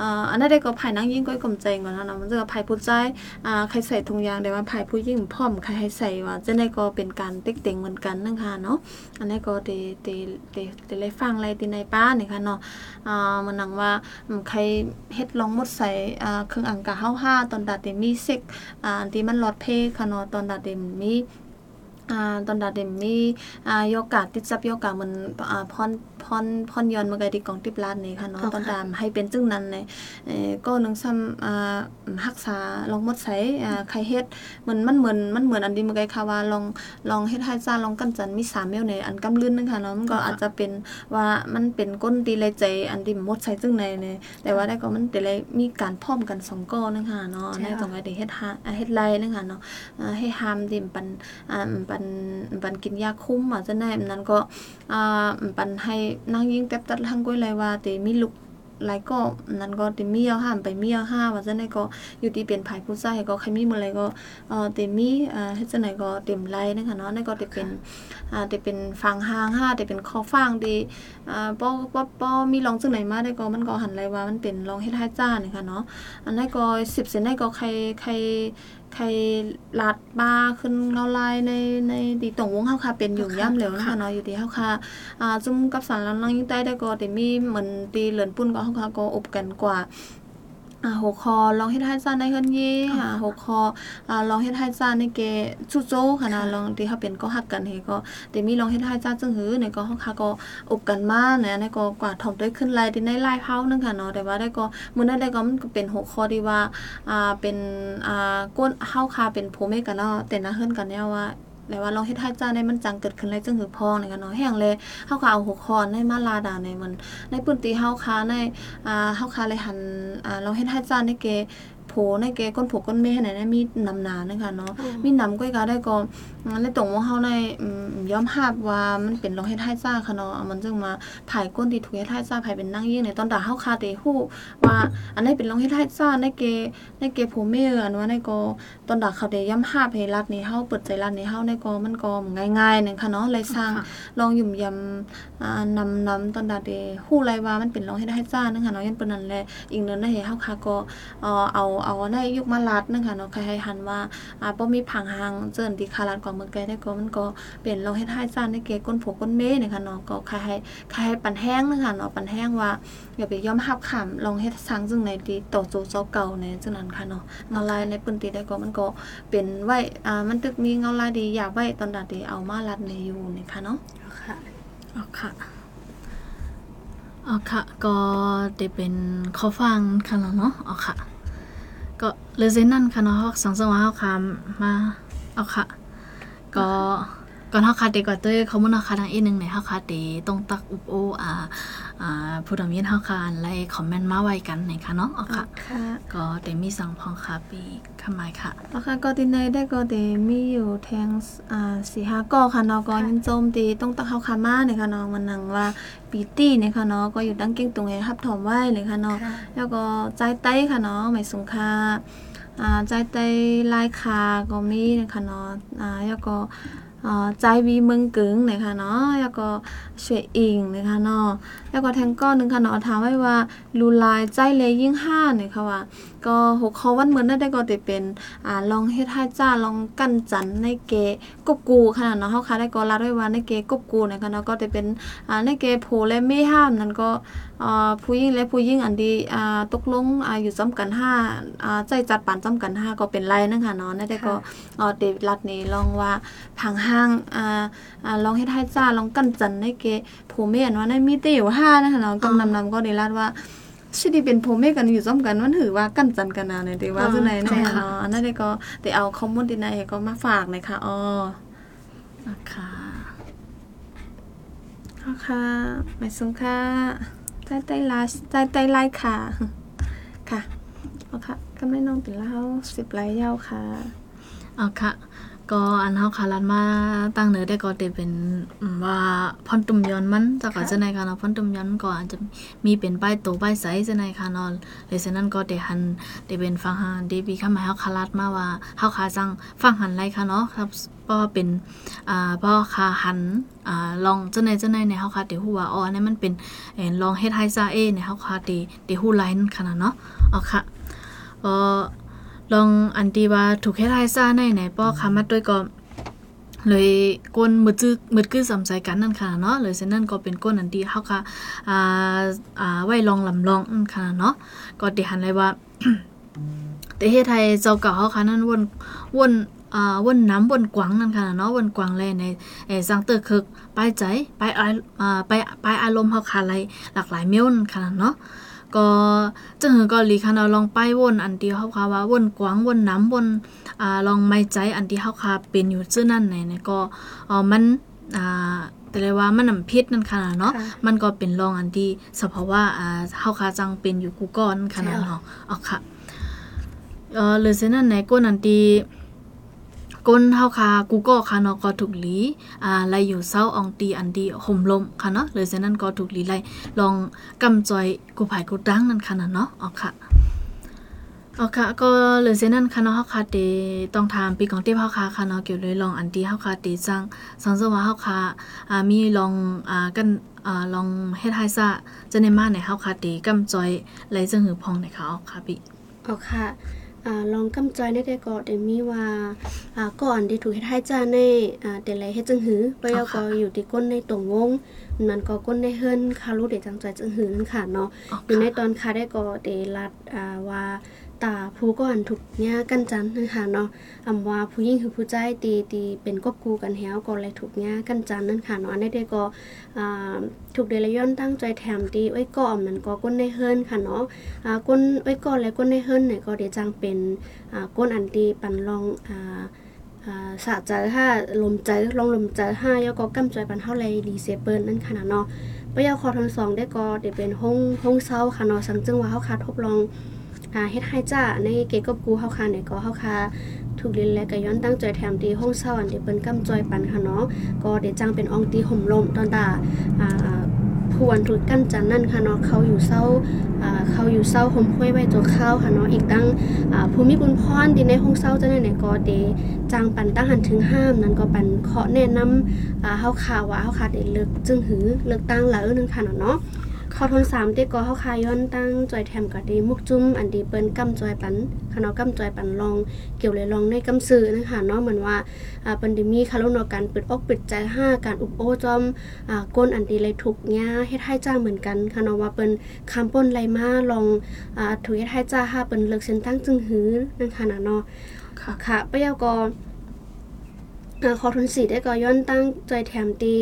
อ่าอันนั้นได้ก็ภายนางยิ่งก็กลมใจก่อนเนาะมันจะภายผู้ชายอ่าใครใส่ถุงยางแต่ว่าภายผู้หญิงพร้อมใครให้ใส่ว่าจะได้ก็เป็นการเต็กเต็งเหมือนกันนะคะเนาะอันนี้ก็เตเตเตเตเลยฟังอะไรที่ในป้านี่ค่ะเนาะอ่ามันนังว่าใครเฮ็ดลองหมดใส่อ่าเครื่องอังกะเฮาห้าตอนดาเตมีเซ็กอ่าที่มันลอดเพค่ะเนาะตอนดาเตมี อ่าตอนดาเดมมีอ่าโยกาติดจับโยกามันอ่าพรพรพรยอนมาไกที่กองติบลาดนี่ค่ะเนาะตอนตามให้เป็นจึงนั้นในเอ่อก็นึงซ้ำอ่ารักษาลองหมดใส่อ่าใครเฮ็ดเหมือนมันเหมือนมันเหมือนอันดีมาไกค่ะว่าลองลองเฮ็ดให้ซ่าลองกันจันมี3เมลในอันกำลื่นนึงค่ะเนาะมันก็อาจจะเป็นว่ามันเป็นก้นดีเลยใจอันที่หมดใส่จึงในเนี่ยแต่ว่าได้ก็มันแต่เลยมีการพร้อมกันสองก้อนนึงค่ะเนาะในตรงไอ้เฮ็ดหาเฮ็ดไรนึงค่ะเนาะอ่าให้หามดิมปันอ่าปันปันกินยาคุ้มอะจะได้นั้นก็อ่าปันให้นางยิงแป๊บตัดทางก้อยเลยว่าเตมีลูกหลายก็นั้นก็เตมีเอาห้ามไปมีเอาห้าว่าจะได้ก็อยู่ที่เป็นภายผู้ชายก็ใครมีมื้อไรก็เอ่อเตมีอ่าเฮ็ดจังได๋ก็เต็มไรนะคะเนาะนั่นก็เตเป็นอ่าเตเป็นฟังหางห้าเตเป็นคอฟังดีอ่าบ่บ่บ่มีลองจังไหนมาได้ก็มันก็หันไรว่ามันเป็นลองเฮ็ดให้จ้านี่ค่ะเนาะอันนั้นก็10เซนได้ก็ใครใคร ใครลาดบาขึ้นเงาลายในในดีตรงวงเฮาค่ะเป็นอยู่ย่ำเหลวนะคะเนาะอยู่ที่เฮาค่ะอ่าจุ่มกับสารลังยิ่งใต้ได้ก็แต่มีเหมือนตีเหลือนปุ่นก็เฮาค่ะก็อบกันกว่า อ่าหกคอลองเฮ็ดให้ซ่าในเฮือนเย่อ่าหกคออ่าลองเฮ็ดให้ซ่าในเกจุโจค่ะนะลองที่เฮาเป็นก็ฮักกันเฮก็แต่มีลองเฮ็ดให้ซ่าจึงหือในก็เฮาค่ะก็อบกันมาเนี่ยในก็กว่าถ่อมด้วยขึ้นลายที่ในลายเผานึงค่ะเนาะแต่ว่าได้ก็มื้อนั้นได้ก็มันก็เป็นหกคอที่ว่าอ่าเป็นอ่าก้นเฮาค่ะเป็นผัวเมียกันเนาะแต่นะเฮือนกันเนี่ยว่า แต่ว่าลองเฮ็ดให้จ้าในมันจังเกิดขึ้นเลยจังหือพองในกันเนาะแห้งเลยเฮาก็เอาหกคอในมาลาดาในมันในปืนตีเฮาค้าในอ่าเฮาค้าเลยหันอ่าเราเฮ็ดให้จ้าในเก โผในเกก้นโผก้นเมไหนได้มีนำหนานะคะเนาะมีนำก้อยกาได้ก็อ่าในตรงว่าเฮาในอืมยอมรับว่ามันเป็นเราเฮ็ดให้จ้าค่ะเนาะมันจึงมาผายก้นที่ถูกเฮ็ดให้จ้าผายเป็นนั่งยิ่งในตอนดาเฮาคาเตฮู้ว่าอันนี้เป็นเราเฮ็ดให้จ้าในเกในเกโผเมอันว่าในก็ตอนดาเขาได้ย้ำรับให้รัฐนี้เฮาเปิดใจรัฐนี้เฮาในก็มันก็ง่ายๆนึงค่ะเนาะเลยสร้างลองยุ่มยำอ่านำนำตอนดาเดฮู้ไรว่ามันเป็นร้องให้ได้ให้จ้านึงค่ะเนาะยันเปิ้นนั่นแหละอีกเนินได้เฮเฮาค่ะก็เอ่อเอาเอาในยุคมาลัดนึงค่ะเนาะใครให้หันว่าอ่าบ่มีผังหางเจิ้นที่คาลัดกว่าเมืองไกลได้ก็มันก็เป็นร้องให้ให้จ้าในเกก้นผกก้นเมนี่ค่ะเนาะก็ใครให้ใครให้ปันแห้งนึงค่ะเนาะปันแห้งว่าอย่าไปยอมรับคำลองเฮ็ดสร้างจึงในที่ต่อโจเจ้าเก่าในจึงนั้นค่ะเนาะเงาลายในปืนตีได้ก็มันก็เป็นไว้อ่ามันตึกมีเงาลายดีอยากไว้ตอนดาเดเอามาลัดในอยู่นี่ค่ะเนาะค่ะอ๋อค่ะอ๋อค่ะ ก็ได้เป็นข้อฟังค่ะแล้วเนาะอ๋อค่ะก็ เลยเซนนั่นค่ะเนาะสังสว่าเฮาคามาเอาค่ะ ก็ก่อนเฮาคาเดก่อนเต้ยเขามุ่นเฮาคาทางอีกหนึงในเฮาคาเดต้องตักอุบโออ่าอ่าผู้ดำเยินเฮาคาไล่คอมเมนต์มาไว้กันในค่ะเนาะอ๋อค่ะ ค่ะก็ได้มีสังพองค่ะปีขมายค่ะ แล้วค่ะก็ที่ในได้ก็ได้มีอยู่แทงอ่าสี่ห้าก่อค่ะเนาะก็ยังโจมตีต้องตักเข้าคามาเนี่ยค่ะเนาะมันนังว่าปีตี้เนี่ยค่ะเนาะก็อยู่ตั้งเก่งตรงให้รับถอมไว้เลยค่ะเนาะค่ะแล้วก็ใจไต้ค่ะเนาะหมายสงค่า อ่าใจไตลายคาก็มีนะคะเนาะอ่าแล้วก็อ่าใจวีเมืองกึ๋งนะคะเนาะแล้วก็เฉวยอิงนะคะเนาะแล้วก็แทงก้อนหนึงค่ะเนาะถามไว้ว่าลูลายใจเลยยิ่งห้าเนี่ยค่ะว่าก็หกคอวันเหมือนได้ได้ก็ได้เป็นอ่าลองเฮ็ดให้จ้าลองกั้นจันในเกกบกูขนาดเนาะเฮาค่ะได้ก็รัดไว้ว่าในเกกบกูเนี่ยค่ะเนาะก็ได้เป็นอ่าในเกโพและไม่ห้ามนั่นก็อ่าผู้หญิงและผู้หญิงอันดีอ่าตกลงอ่าอยู่ซ้ำกันห้าอ่าใจจัดปานซ้ำกันห้าก็เป็นไรนั่นค่ะเนาะได้ก็อ่าเดวิดรัดนี่ลองว่าผังห้างอ่าอ่าลองเฮ็ดให้จ้าลองกั้นจันในเก โพเมียนว่าในมีเตอยู่ห้านะคะเนาะกำนำนำก็ได้รัดว่าชิดีเป็นผมเมกันอยู่ซ้อมกันมันถือว่ากันจันกันนาเนี่ยแต่ว่าอ๋อจังไหนใช่เนาะค่ะอันนั้นได้ก็แต่เอาข้อมูลที่ไหนก็มาฝากหน่อยค่ะอ๋ออ๋อค่ะเอาค่ะหมายสงค่ะใต้ใต้ลาใต้ใต้ไล่ค่ะ ค่ะเอาค่ะก็ไม่น้องเป็นเล่าสิบไล่ยาวค่ะเอาค่ะ ก็อันเฮาคารันมาตั้งเนื้อได้ก็ได้เป็นว่าพอนตุ่มย้อนมันจากก็จะในค่ะเนาะพอนตุ่มย้อนก็อาจจะมีเป็นป้ายโตป้ายใสจะในค่ะเนาะเลยฉะนั้นก็ได้หันได้เป็นฟังหันได้มีคำหมาเฮาคารัดมาว่าเฮาคาจังฟังหันไรค่ะเนาะครับเพราะว่าเป็นอ่าเพราะคาหันอ่าลองจะในจะในในเฮาคาได้ฮู้ว่าอ๋ออันนี้มันเป็นเอ่อลองเฮ็ดให้ซาเอในเฮาคาได้ได้ฮู้ไลน์ค่ะเนาะเอาค่ะก็ ลองอันตีว่าถูกแค่ทายซ่าในไหนป้อคามาด้วยก็เลยก้นมืดจึกมืดกึ้สำใจกันนั่นค่ะเนาะเลยเซนนั่นก็เป็นก้นอันที่เฮาค่ะอ่าอ่าไว้ลองลำลองนั่นค่ะเนาะก็ได้หันเลยว่าแต่เฮ็ดไทยเจ้าเก่าเฮาค่ะนั่นวนวนอ่าวนน้ำวนกวางนั่นค่ะเนาะวนกวางแลในเออสังเตอร์คึกป้ายใจป้ายอายอ่าป้ายป้ายอารมณ์เฮาค่ะหลายหลากหลายเมียวนั่นค่ะเนาะ ก็จังหือก็ลีคันเอาลองไปวนอันที่เฮาคาว่าวนกวางวนน้ำวนอ่าลองไม่ใจอันที่เฮาคาเป็นอยู่ซื่อนั่นไหนเนี่ยก็เอ่อมันอ่าแต่เลยว่ามันนำพิษนั่นค่ะเนาะค่ะมันก็เป็นรองอันที่สภาวะอ่าเฮาคาจังเป็นอยู่กูก่อนค่ะใช่ค่ะเนาะอ๋อค่ะเอ่อหรือเช่นนั้นไหนก้นอันที่ ก้นเฮาคากูก็ค่ะเนาะก็ถูกหลีอ่าไลอยู่เศร้าอองตีอันที่ห่มลมค่ะเนาะหรือเช่นนั้นก็ถูกหลีไลลองกำจอยกูผายกูดังนั่นค่ะนะเนาะอ๋อค่ะอ๋อค่ะก็เหลือเส้นนั้นค่ะเนาะเฮาค่ะเดต้องถามปีของที่เฮาค่ะค่ะเนาะเกี่ยวเลยลองอันที่เฮาค่ะเดจังสังสว่าเฮาค่ะอ่ามีลองอ่ากันอ่าลองเฮ็ดให้ซะจะในมาในเฮาค่ะเดกำจอยไหลจังหือพองในค่ะอ๋อค่ะพี่เอาค่ะ ลองกำจอยได้แต่ก็เดมีว่าอ่าก่อนที่ถูกเฮ็ดให้จ้าในอ่าแต่ไรเฮ็ดจังหือปะยาก็อยู่ที่ก้นในตรงวงมันก็ก้นได้เฮิรนคารู้เดจังจอยจังหือนั่นค่ะเนาะอ๋ออยู่ในค่ะตอนคาได้ก็เดรัดอ่าว่า ตาผู้ก่อนถูกเนี่ยกันจันนะคะเนาะอำว่าผู้หญิงคือผู้ใจตีตีเป็นกบกูกันแฮวก็เลยถูกเนี่ยกันจันนั่นค่ะเนาะอันนี้ได้ก็อ่าถูกเดลย้อนตั้งใจแถมตีไว้ก่อนมันก็ก้นได้เฮิรนค่ะเนาะอ่าก้นไว้ก่อนและก้นได้เฮิรนเนี่ยก็เดจังเป็นอ่าก้นอันตีปันลองอ่าสะใจห้าลมใจลองลมใจห้ายอก็กำจปันเท่าไรดีเซเปิลนั่นค่ะเนาะปะยาคอทนสองได้ก็เดี๋ยวเป็นห้องห้องเศร้าค่ะเนาะสังจึงว่าเฮาคาทบลอง อ่าเฮ็ดให้จ้าในเกกับกูเฮาคาเนี่ยก็เฮาคาถูกลินและก็ย้อนตั้งใจแถมดีห้องเศร้าอันเดี๋ยวเปิ้นกำจอยปันค่ะเนาะก็เดี๋ยวจังเป็นอองตีห่มลมตอนตาอ่าผู้วันถูกกั้นจันนั่นค่ะเนาะเขาอยู่เศร้าเขาอยู่เศร้าห่มห้วยไว้ตัวข้าวค่ะเนาะอีกตั้งภูมิบุญพรที่ในห้องเศร้าจะได้ไหนก็เดจางปันตั้งหันถึงห้ามนั้นก็ปันเคาะแนะนำเฮาข่าวว่าเฮาขาดได้เลิกจึงหือเลิกตั้งแล้วนึงค่ะเนาะ ขอทนสามเตก็เฮาคาย้อนตั้งจอยแถมก็ดีมุกจุ้มอันดีเปิ้นกำจอยปันค่ะเนาะกำจอยปันลองเกี่ยวเลยลองในกำซื้อนะคะเนาะเหมือนว่าอ่าเปิ้นได้มีคารุณาการเปิดอกเปิดใจห้าการอุบโอจอมอ่าก้นอันดีเลยถูกเนี้ยเฮ็ดให้จ้าเหมือนกันค่ะเนาะว่าเปิ้นคำป้นไรมาลองอ่าถูกเฮ็ดให้จ้าห้าเปิ้นเลิกเส้นตั้งจึงหือนั่นค่ะนะเนาะค่ะค่ะปะยาก็อ่า ขอทุนสีได้ก็ย้อนตั้งใจแถมตี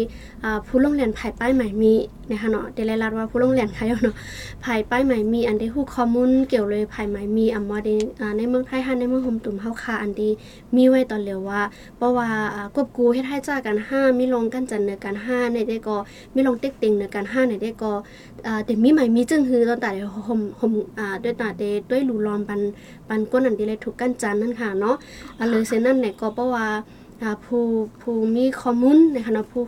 ผู้ลงเรียนภายป้ายใหม่มีนะคะเนาะเดลายลัดว่าผู้ลงเรียนค่ะเนาะภายป้ายใหม่มี อันที่ฮู้ข้อมูลเกี่ยวเลยภายใหม่มีอ่าในอ่าในเมืองไทยฮันในเมืองโฮมตุ่มเฮาคาอันที่มีไว้ตอนเร็วว่าเพราะว่าอ่ากบกูเฮ็ดให้จ้ากันห้ามีลงกันจันเนือกันห้าในได้ก็มีลงเต็กเต็งเนือกันห้าในได้ก็แต่มีใหม่มีจึงคือตอนแต่ห่มห่มอ่าด้วยตาเดด้วยหลูลอมปันปันก้นอันที่เลยถูกกันจันนั่นค่ะเนาะอันเลยเซนนั่นเนี่ยก็เพราะว่า ผู้ผู้มีข้อมูลนะคะเนาะผู้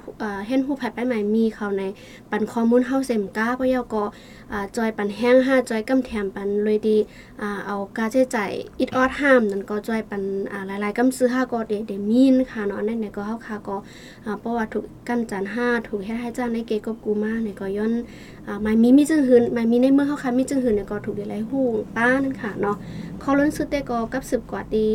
เห็นผู้ภายไปใหม่มีเขาในปันข้อมูลเฮาเซมก้าเพราะเยาก็อ่าจอยปันแห้งห้าจอยกำแถมปันเลยดีอเอาการใช้จ่ายอิดออดห้ามนั่นก็จอยปันหลายๆกำซื้อห้าก็เดเดมีนค่ะเนาะนั่นเนี่ยก็เฮาค่ะก็อ่าเพราะว่าถูกกันจานห้าถูกเฮ็ดให้จ้างในเกกบกูมาเนี่ยก็ย้อนอ่าหมายมีมีจึงหืนหมายมีในเมื่อเฮาค่ะมีจึงหืนเนี่ยก็ถูกได้หลายฮู้ป้านั่นค่ะเนาะขอล้นสุดแต่ก็กับสืบกว่าดี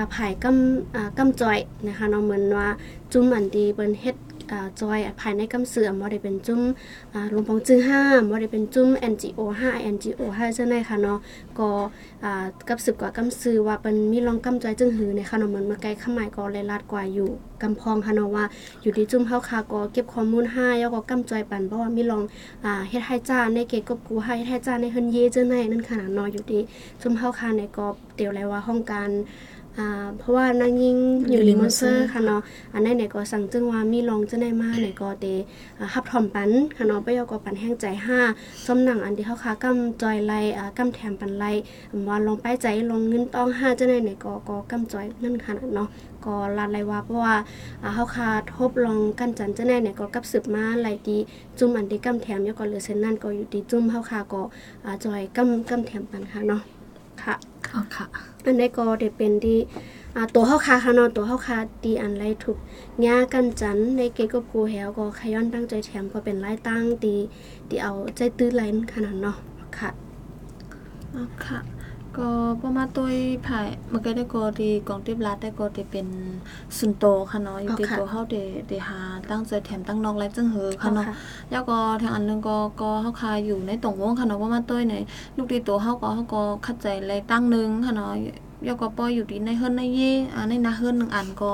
าผายกำอ่ากำจอยนะคะเนาะเหมือนว่าจุ้มอันดีเปิ้นเฮ็ดอ่าจอยภายในกำเสื่อมบ่ได้เป็นจุ้มอ่าลงปองจึงห้าบ่ได้เป็นจุ้ม NGO 5 NGO 5จังได๋ค่ะเนาะก็อ่ากับสืบกว่ากำซื้อว่าเปิ้นมีลองกำจอยจึงหือในค่ะเนาะเหมือนเมื่อไกลขมายก็เลยลาดกว่าอยู่กำพองค่ะเนาะว่าอยู่ที่จุ้มเฮาค่ะก็เก็บข้อมูลให้แล้วก็กำจอยปันเพราะว่ามีลองอ่าเฮ็ดให้จ้าในเกตกบกูให้เฮ็ดให้จ้าในเฮินเยจังได๋นั่นค่ะเนาะอยู่ที่จุ้มเฮาค่ะในก็เดี๋ยวเลยว่าห้องการ อ่าเพราะว่านางยิงอยู่ลิมอนเซอร์ค่ะเนาะอันนั้นเนี่ยก็สั่งจึงว่ามีลองจะได้มาเนี่ยก็เตอ่าฮับทอมปันค่ะเนาะไปยอก็ปันแห้งใจห้าจอมหนังอันที่เขาคากำจอยไลอ่ากำแถมปันไลอำว่าลองไปใจลองเงินต้องห้าจะได้เนี่ยก็ก็กำจอยนั่นค่ะเนาะก็ลาดไลว่าเพราะว่าอ่าเขาคาทบลองกันจันจะได้เนี่ยก็กับสืบมาไลดีจุ่มอันที่กำแถมเนี่ยก็เหลือเส้นนั่นก็อยู่ที่จุ่มเขาคาก็อ่าจอยกำกำแถมปันค่ะเนาะค่ะอ๋อค่ะ อันนี้ก็ได้เป็นที่ตัวเฮาคาค่ะเนาะตัวเฮาคาตีอันไรถูกงากันจันในเกกับกูแฮวก็ขย้อนตั้งใจแถมก็เป็นไล่ตั้งตีตีเอาใจตื้อไลน์ขนาดเนาะค่ะอ๋อค่ะ ก็ประมาณตัวภายเมื่อกี้ได้ก็ที่กองทิพย์รัฐได้ก็ที่เป็นสุนโตค่ะเนาะอยู่ที่อ๋อค่ะตัวเฮาได้ได้หาตั้งใจแถมตั้งนอกไรจังเหือค่ะเนาะค่ะแล้วก็ทางอันหนึงก็ก็เฮาคาอยู่ในตรงวงค่ะเนาะประมาณตัวในลูกที่ตัวเฮาก็เฮาก็คัดใจไรตั้งหนึงค่ะเนาะแล้วก็ปล่อยอยู่ที่ในเฮิรนในเย่อ่าในนาเฮิรนหนึ่งอันก็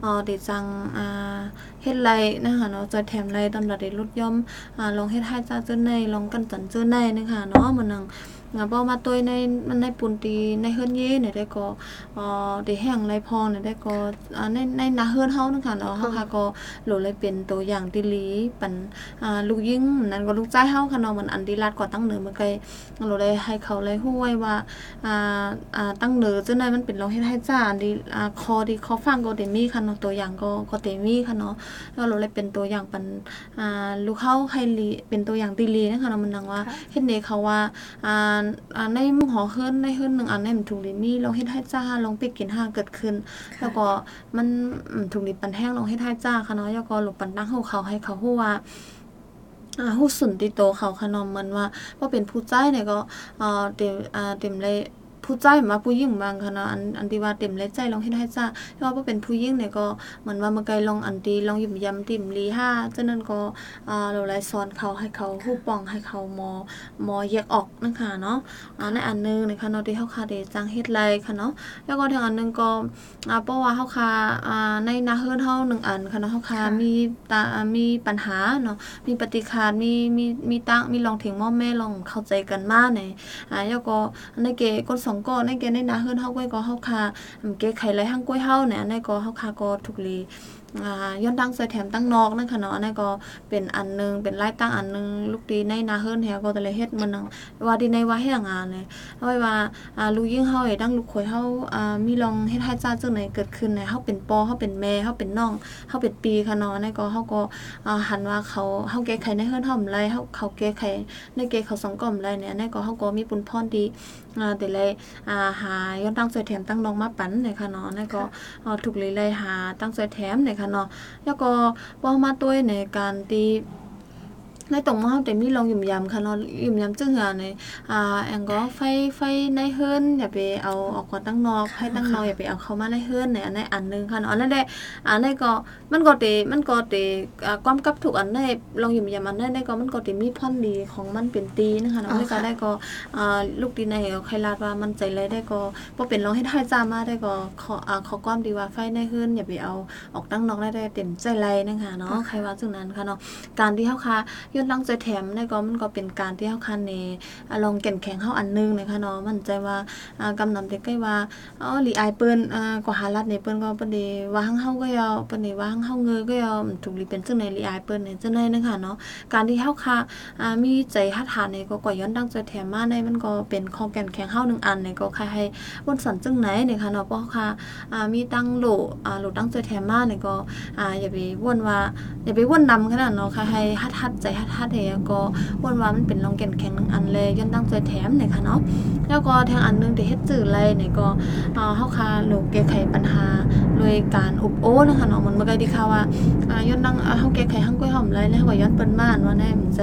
เอ่อได้จังอ่าเฮ็ดไรนะคะเนาะจะแถมไรตำรัดได้ลดย่อมอ่าลองเฮ็ดให้จ้าเจ้าในลองกันจันเจ้าในนะคะเนาะมันนัง งาบ่มาตัวในมันในปุ่นตีในเฮือนเย่เนี่ยได้ก็เอ่อได้แห้งไรพองเนี่ยได้ก็อ่าในในนาเฮือนเฮานึงค่ะเนาะเฮาค่ะก็โหลเลยเป็นตัวอย่างที่ลีปันอ่าลูกยิงนั่นก็ลูกใจเฮาค่ะเนาะมันอันดีลาดก่อตั้งเหนือเมื่อไกลโหลเลยให้เขาเลยฮู้ไว้ว่าอ่าอ่าตั้งเหนือจังไดมันเป็นเราเฮ็ดให้จ้าอันดีอ่าคอดีคอฟังก็ได้มีค่ะเนาะตัวอย่างก็ก็ได้มีค่ะเนาะแล้วเราเลยเป็นตัวอย่างปันอ่าลูกเฮาให้ลีเป็นตัวอย่างที่ลีนะคะเนาะมันนังว่าค่ะเฮ็ดเนเขาว่าอ่าันอ่าในหมู่หอเฮือนในเฮือนหนึ่งอันในมันถูกลินี่ลองเฮ็ดให้จ้าลองไปกินห้าเกิดขึ้น แล้วก็มันถูกลิปันแห้งลองเฮ็ดให้จ้าค่ะเนาะแล้วก็หลบปันตั้งเฮาเขาให้เขาฮู้ว่าอ่าฮู้สุนติโตเขาขนอมเหมือนว่าพอเป็นผู้ใจเนี่ยก็เอ่อเต็มอ่าเต็มเลย ผู้ใจมาผู้หญิงบางค่ะเนาะอันอันที่ว่าเต็มเลยใจลองเฮ็ดให้จ้าเพราะว่าเป็นผู้หญิงเนี่ยก็เหมือนว่าเมื่อไกลลองอันที่ลองยิ้มยำติ่มลีห้าฉะนั้นก็อ่าเราไลสอนเขาให้เขาฮู้ป้องให้เขามอมอแยกออกนะคะเนาะอ่าในอันนึงนะคะเนาะที่เฮาคาได้จังเฮ็ดไรค่ะเนาะแล้วก็ทางอันนึงก็อ่าเพราะว่าเฮาคาอ่าในนาเฮือนเฮาหนึ่งอันค่ะเนาะเฮาคามีตามีปัญหาเนาะมีปฏิคารมีมีมีตั้งมีลองถึงม่อแม่ลองเข้าใจกันมาในอ่าแล้วก็ในเกคนสองก็ในเกในนาเฮือนเฮาก็ก็เฮาคาอืมเกไขไรหั่งก้วยเฮาเนี่ยในก็เฮาคาก็ถูกลีอ่าย้อนตั้งใส่แถมตั้งนอกนั่นค่ะเนาะนั่นก็เป็นอันหนึงเป็นไล่ตั้งอันหนึงลูกดีในนาเฮิรนแฮก็แต่ละเฮ็ดมันนังว่าดีในว่าเฮ็ดงานเลยเอาไว้ว่าอ่าลูกยิ่งเฮาเฮ็ดตั้งลูกข่อยเฮาอ่ามีลองเฮ็ดให้จ้าจังไหนเกิดขึ้นเนี่ยเฮาเป็นปอเฮาเป็นแม่เฮาเป็นน้องเฮาเป็นปีค่ะเนาะนั่นก็เฮาก็อ่าหันว่าเขาเฮาแก้ไขในเฮิรนเฮาบ่ไรเฮาเขาแก้ไขในเกเขาสองก่อมไรเนี่ยอันนั้นก็เฮาก็มีปุญพรดี แต่เลยอ่าหาย้อนตั้งใส่แถมตั้งน้องมาปันเนี่ยค่ะเนาะอันนั้นก็อ่าถูกเลยเลยหาตั้งใส่แถมเนี่ยค่ะเนาะแล้วก็เว้ามาด้วยในการที่ ในตรงมอเฮาแต่มีลองยุ่มยำค่ะเนาะยุ่มยำจึงอะในอ่าแองก็ไฟไฟในเฮือนอย่าไปเอาออกก่อนตั้งนอกให้ตั้งนอกอย่าไปเอาเข้ามาในเฮือนในอันในอันหนึงค่ะเนาะอันนั้นได้อันนั้นก็มันก็เตมันก็เตอ่าความกับทุกอันได้ลองยุ่มยำอันนั้นได้ก็มันก็เตมีพรดีของมันเป็นตีนะคะเนาะแล้วก็ได้ก็อ่าลูกดีในใครลาดว่ามันใจเลยได้ก็บ่เป็นลองให้ได้จ้ามาได้ก็ขออ่าขอความดีว่าไฟในเฮือนอย่าไปเอาออกตั้งนอกได้ได้เต็มใจเลยนะคะเนาะใครว่าจึงนั้นค่ะเนาะการที่เฮาค่ะย้อนหลังใจแถมเนี่ยก็มันก็เป็นการที่เฮาค่ะในอ่าลองแก่นแข็งเฮาอันหนึงนะคะเนาะมันใจว่ากำนำแต่ใกล้ว่าอ๋อลีอายเปิ้นอ่าก็หารัดในเปิ้นก็เปิ้นได้ว่าหังเฮาก็ยาวเปิ้นได้ว่าหังเฮาเงยก็ยาวมันถูกลีเป็นจังในลีอายเปิ้นเนยจังได๋นะคะเนาะการที่เฮาค่ะอ่ามีใจฮัดหานี่ยก็ก็ย้อนดังใจแถมมาในมันก็เป็นของแก่นแข็งเฮาหนึ่งอันเนี่ยก็ใครให้วนสันจังไหนเนี่ยค่ะเนาะเพราะค่ะอ่ามีตั้งโหลอ่าโหลตั้งใจแถมมาเนี่ยก็อ่าอย่าไปวนว่าอย่าไปว่นนำขนาดเนาะค่ะให้ฮัดฮัดใจฮัดฮัดเฮก็ว่นว่ามันเป็นรองแก่นแข็งหนึ่งอันเลยย้อนตั้งใจแถมเนี่ยค่ะเนาะแล้วก็ทางอันหนึงที่เฮ็ดจื้อไรเนี่ยก็อ่าเฮาค่ะโลกแก้ไขปัญหาโดยการอบโอ้นะคะเนาะมันบ่ได้ดีค่ะว่าอ่าย้อนตั้งอ่าเฮาแก้ไขหังก้อยหอมไรแล้วก็ย้อนเปิ้นมาอันว่าแน่มันใจ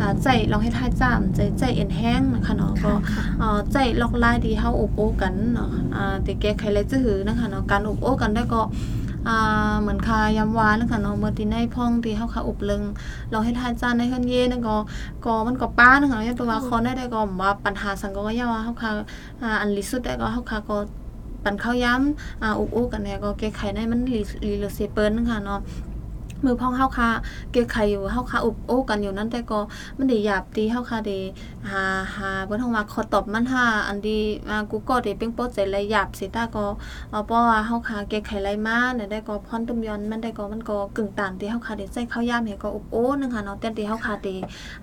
อ่าใจลองให้ทายจ้ามใจใจเอ็นแห้งนะคะเนาะก็เอ่อใจลอกลายที่เฮาอบโอ้กันเนาะอ่าแต่แก้ไขและจื้อนะคะเนาะการอบโอ้กันได้ก็ อ่าเหมือนคายำหวานนะคะเนาะเมื่อที่ในพ่องที่เฮาคาอุบเลึงเราให้ทานจานในเฮือนเย่นั่นก็ก็มันก็ป้านะคะยตัวว่าคอได้ได้ก็ว่าปัญหาสังก็ยาว่าเฮาคาอ่าอันลิสุดได้ก็เฮาคาก็ปันข้าวย้ำอ่าอบอุกันเนี่ยก็แก้ไขในมันลีลีเลเซเปิ้นนะคะเนาะ มือพองเฮาค่ะเกยไข่อยู่เฮาค่ะอุบโอ้กันอยู่นั่นแต่ก็มันได้หยาบตีเฮาค่ะได้หาหาเพิ่นเฮาว่าขอตอบมันหาอันดีอ่ากูก็ได้เป็นโปรเจกต์ไรหยาบสิตาก็เอ่อเพราะว่าเฮาค่ะเกยไข่ไรมาเนี่ยได้ก็พรตุ้มยอนมันได้ก็มันก็กึ่งต่างที่เฮาค่ะได้ใจข้าวยามให้ก็อุบโอ้นึงค่ะเนาะแต่ที่เฮาค่ะได้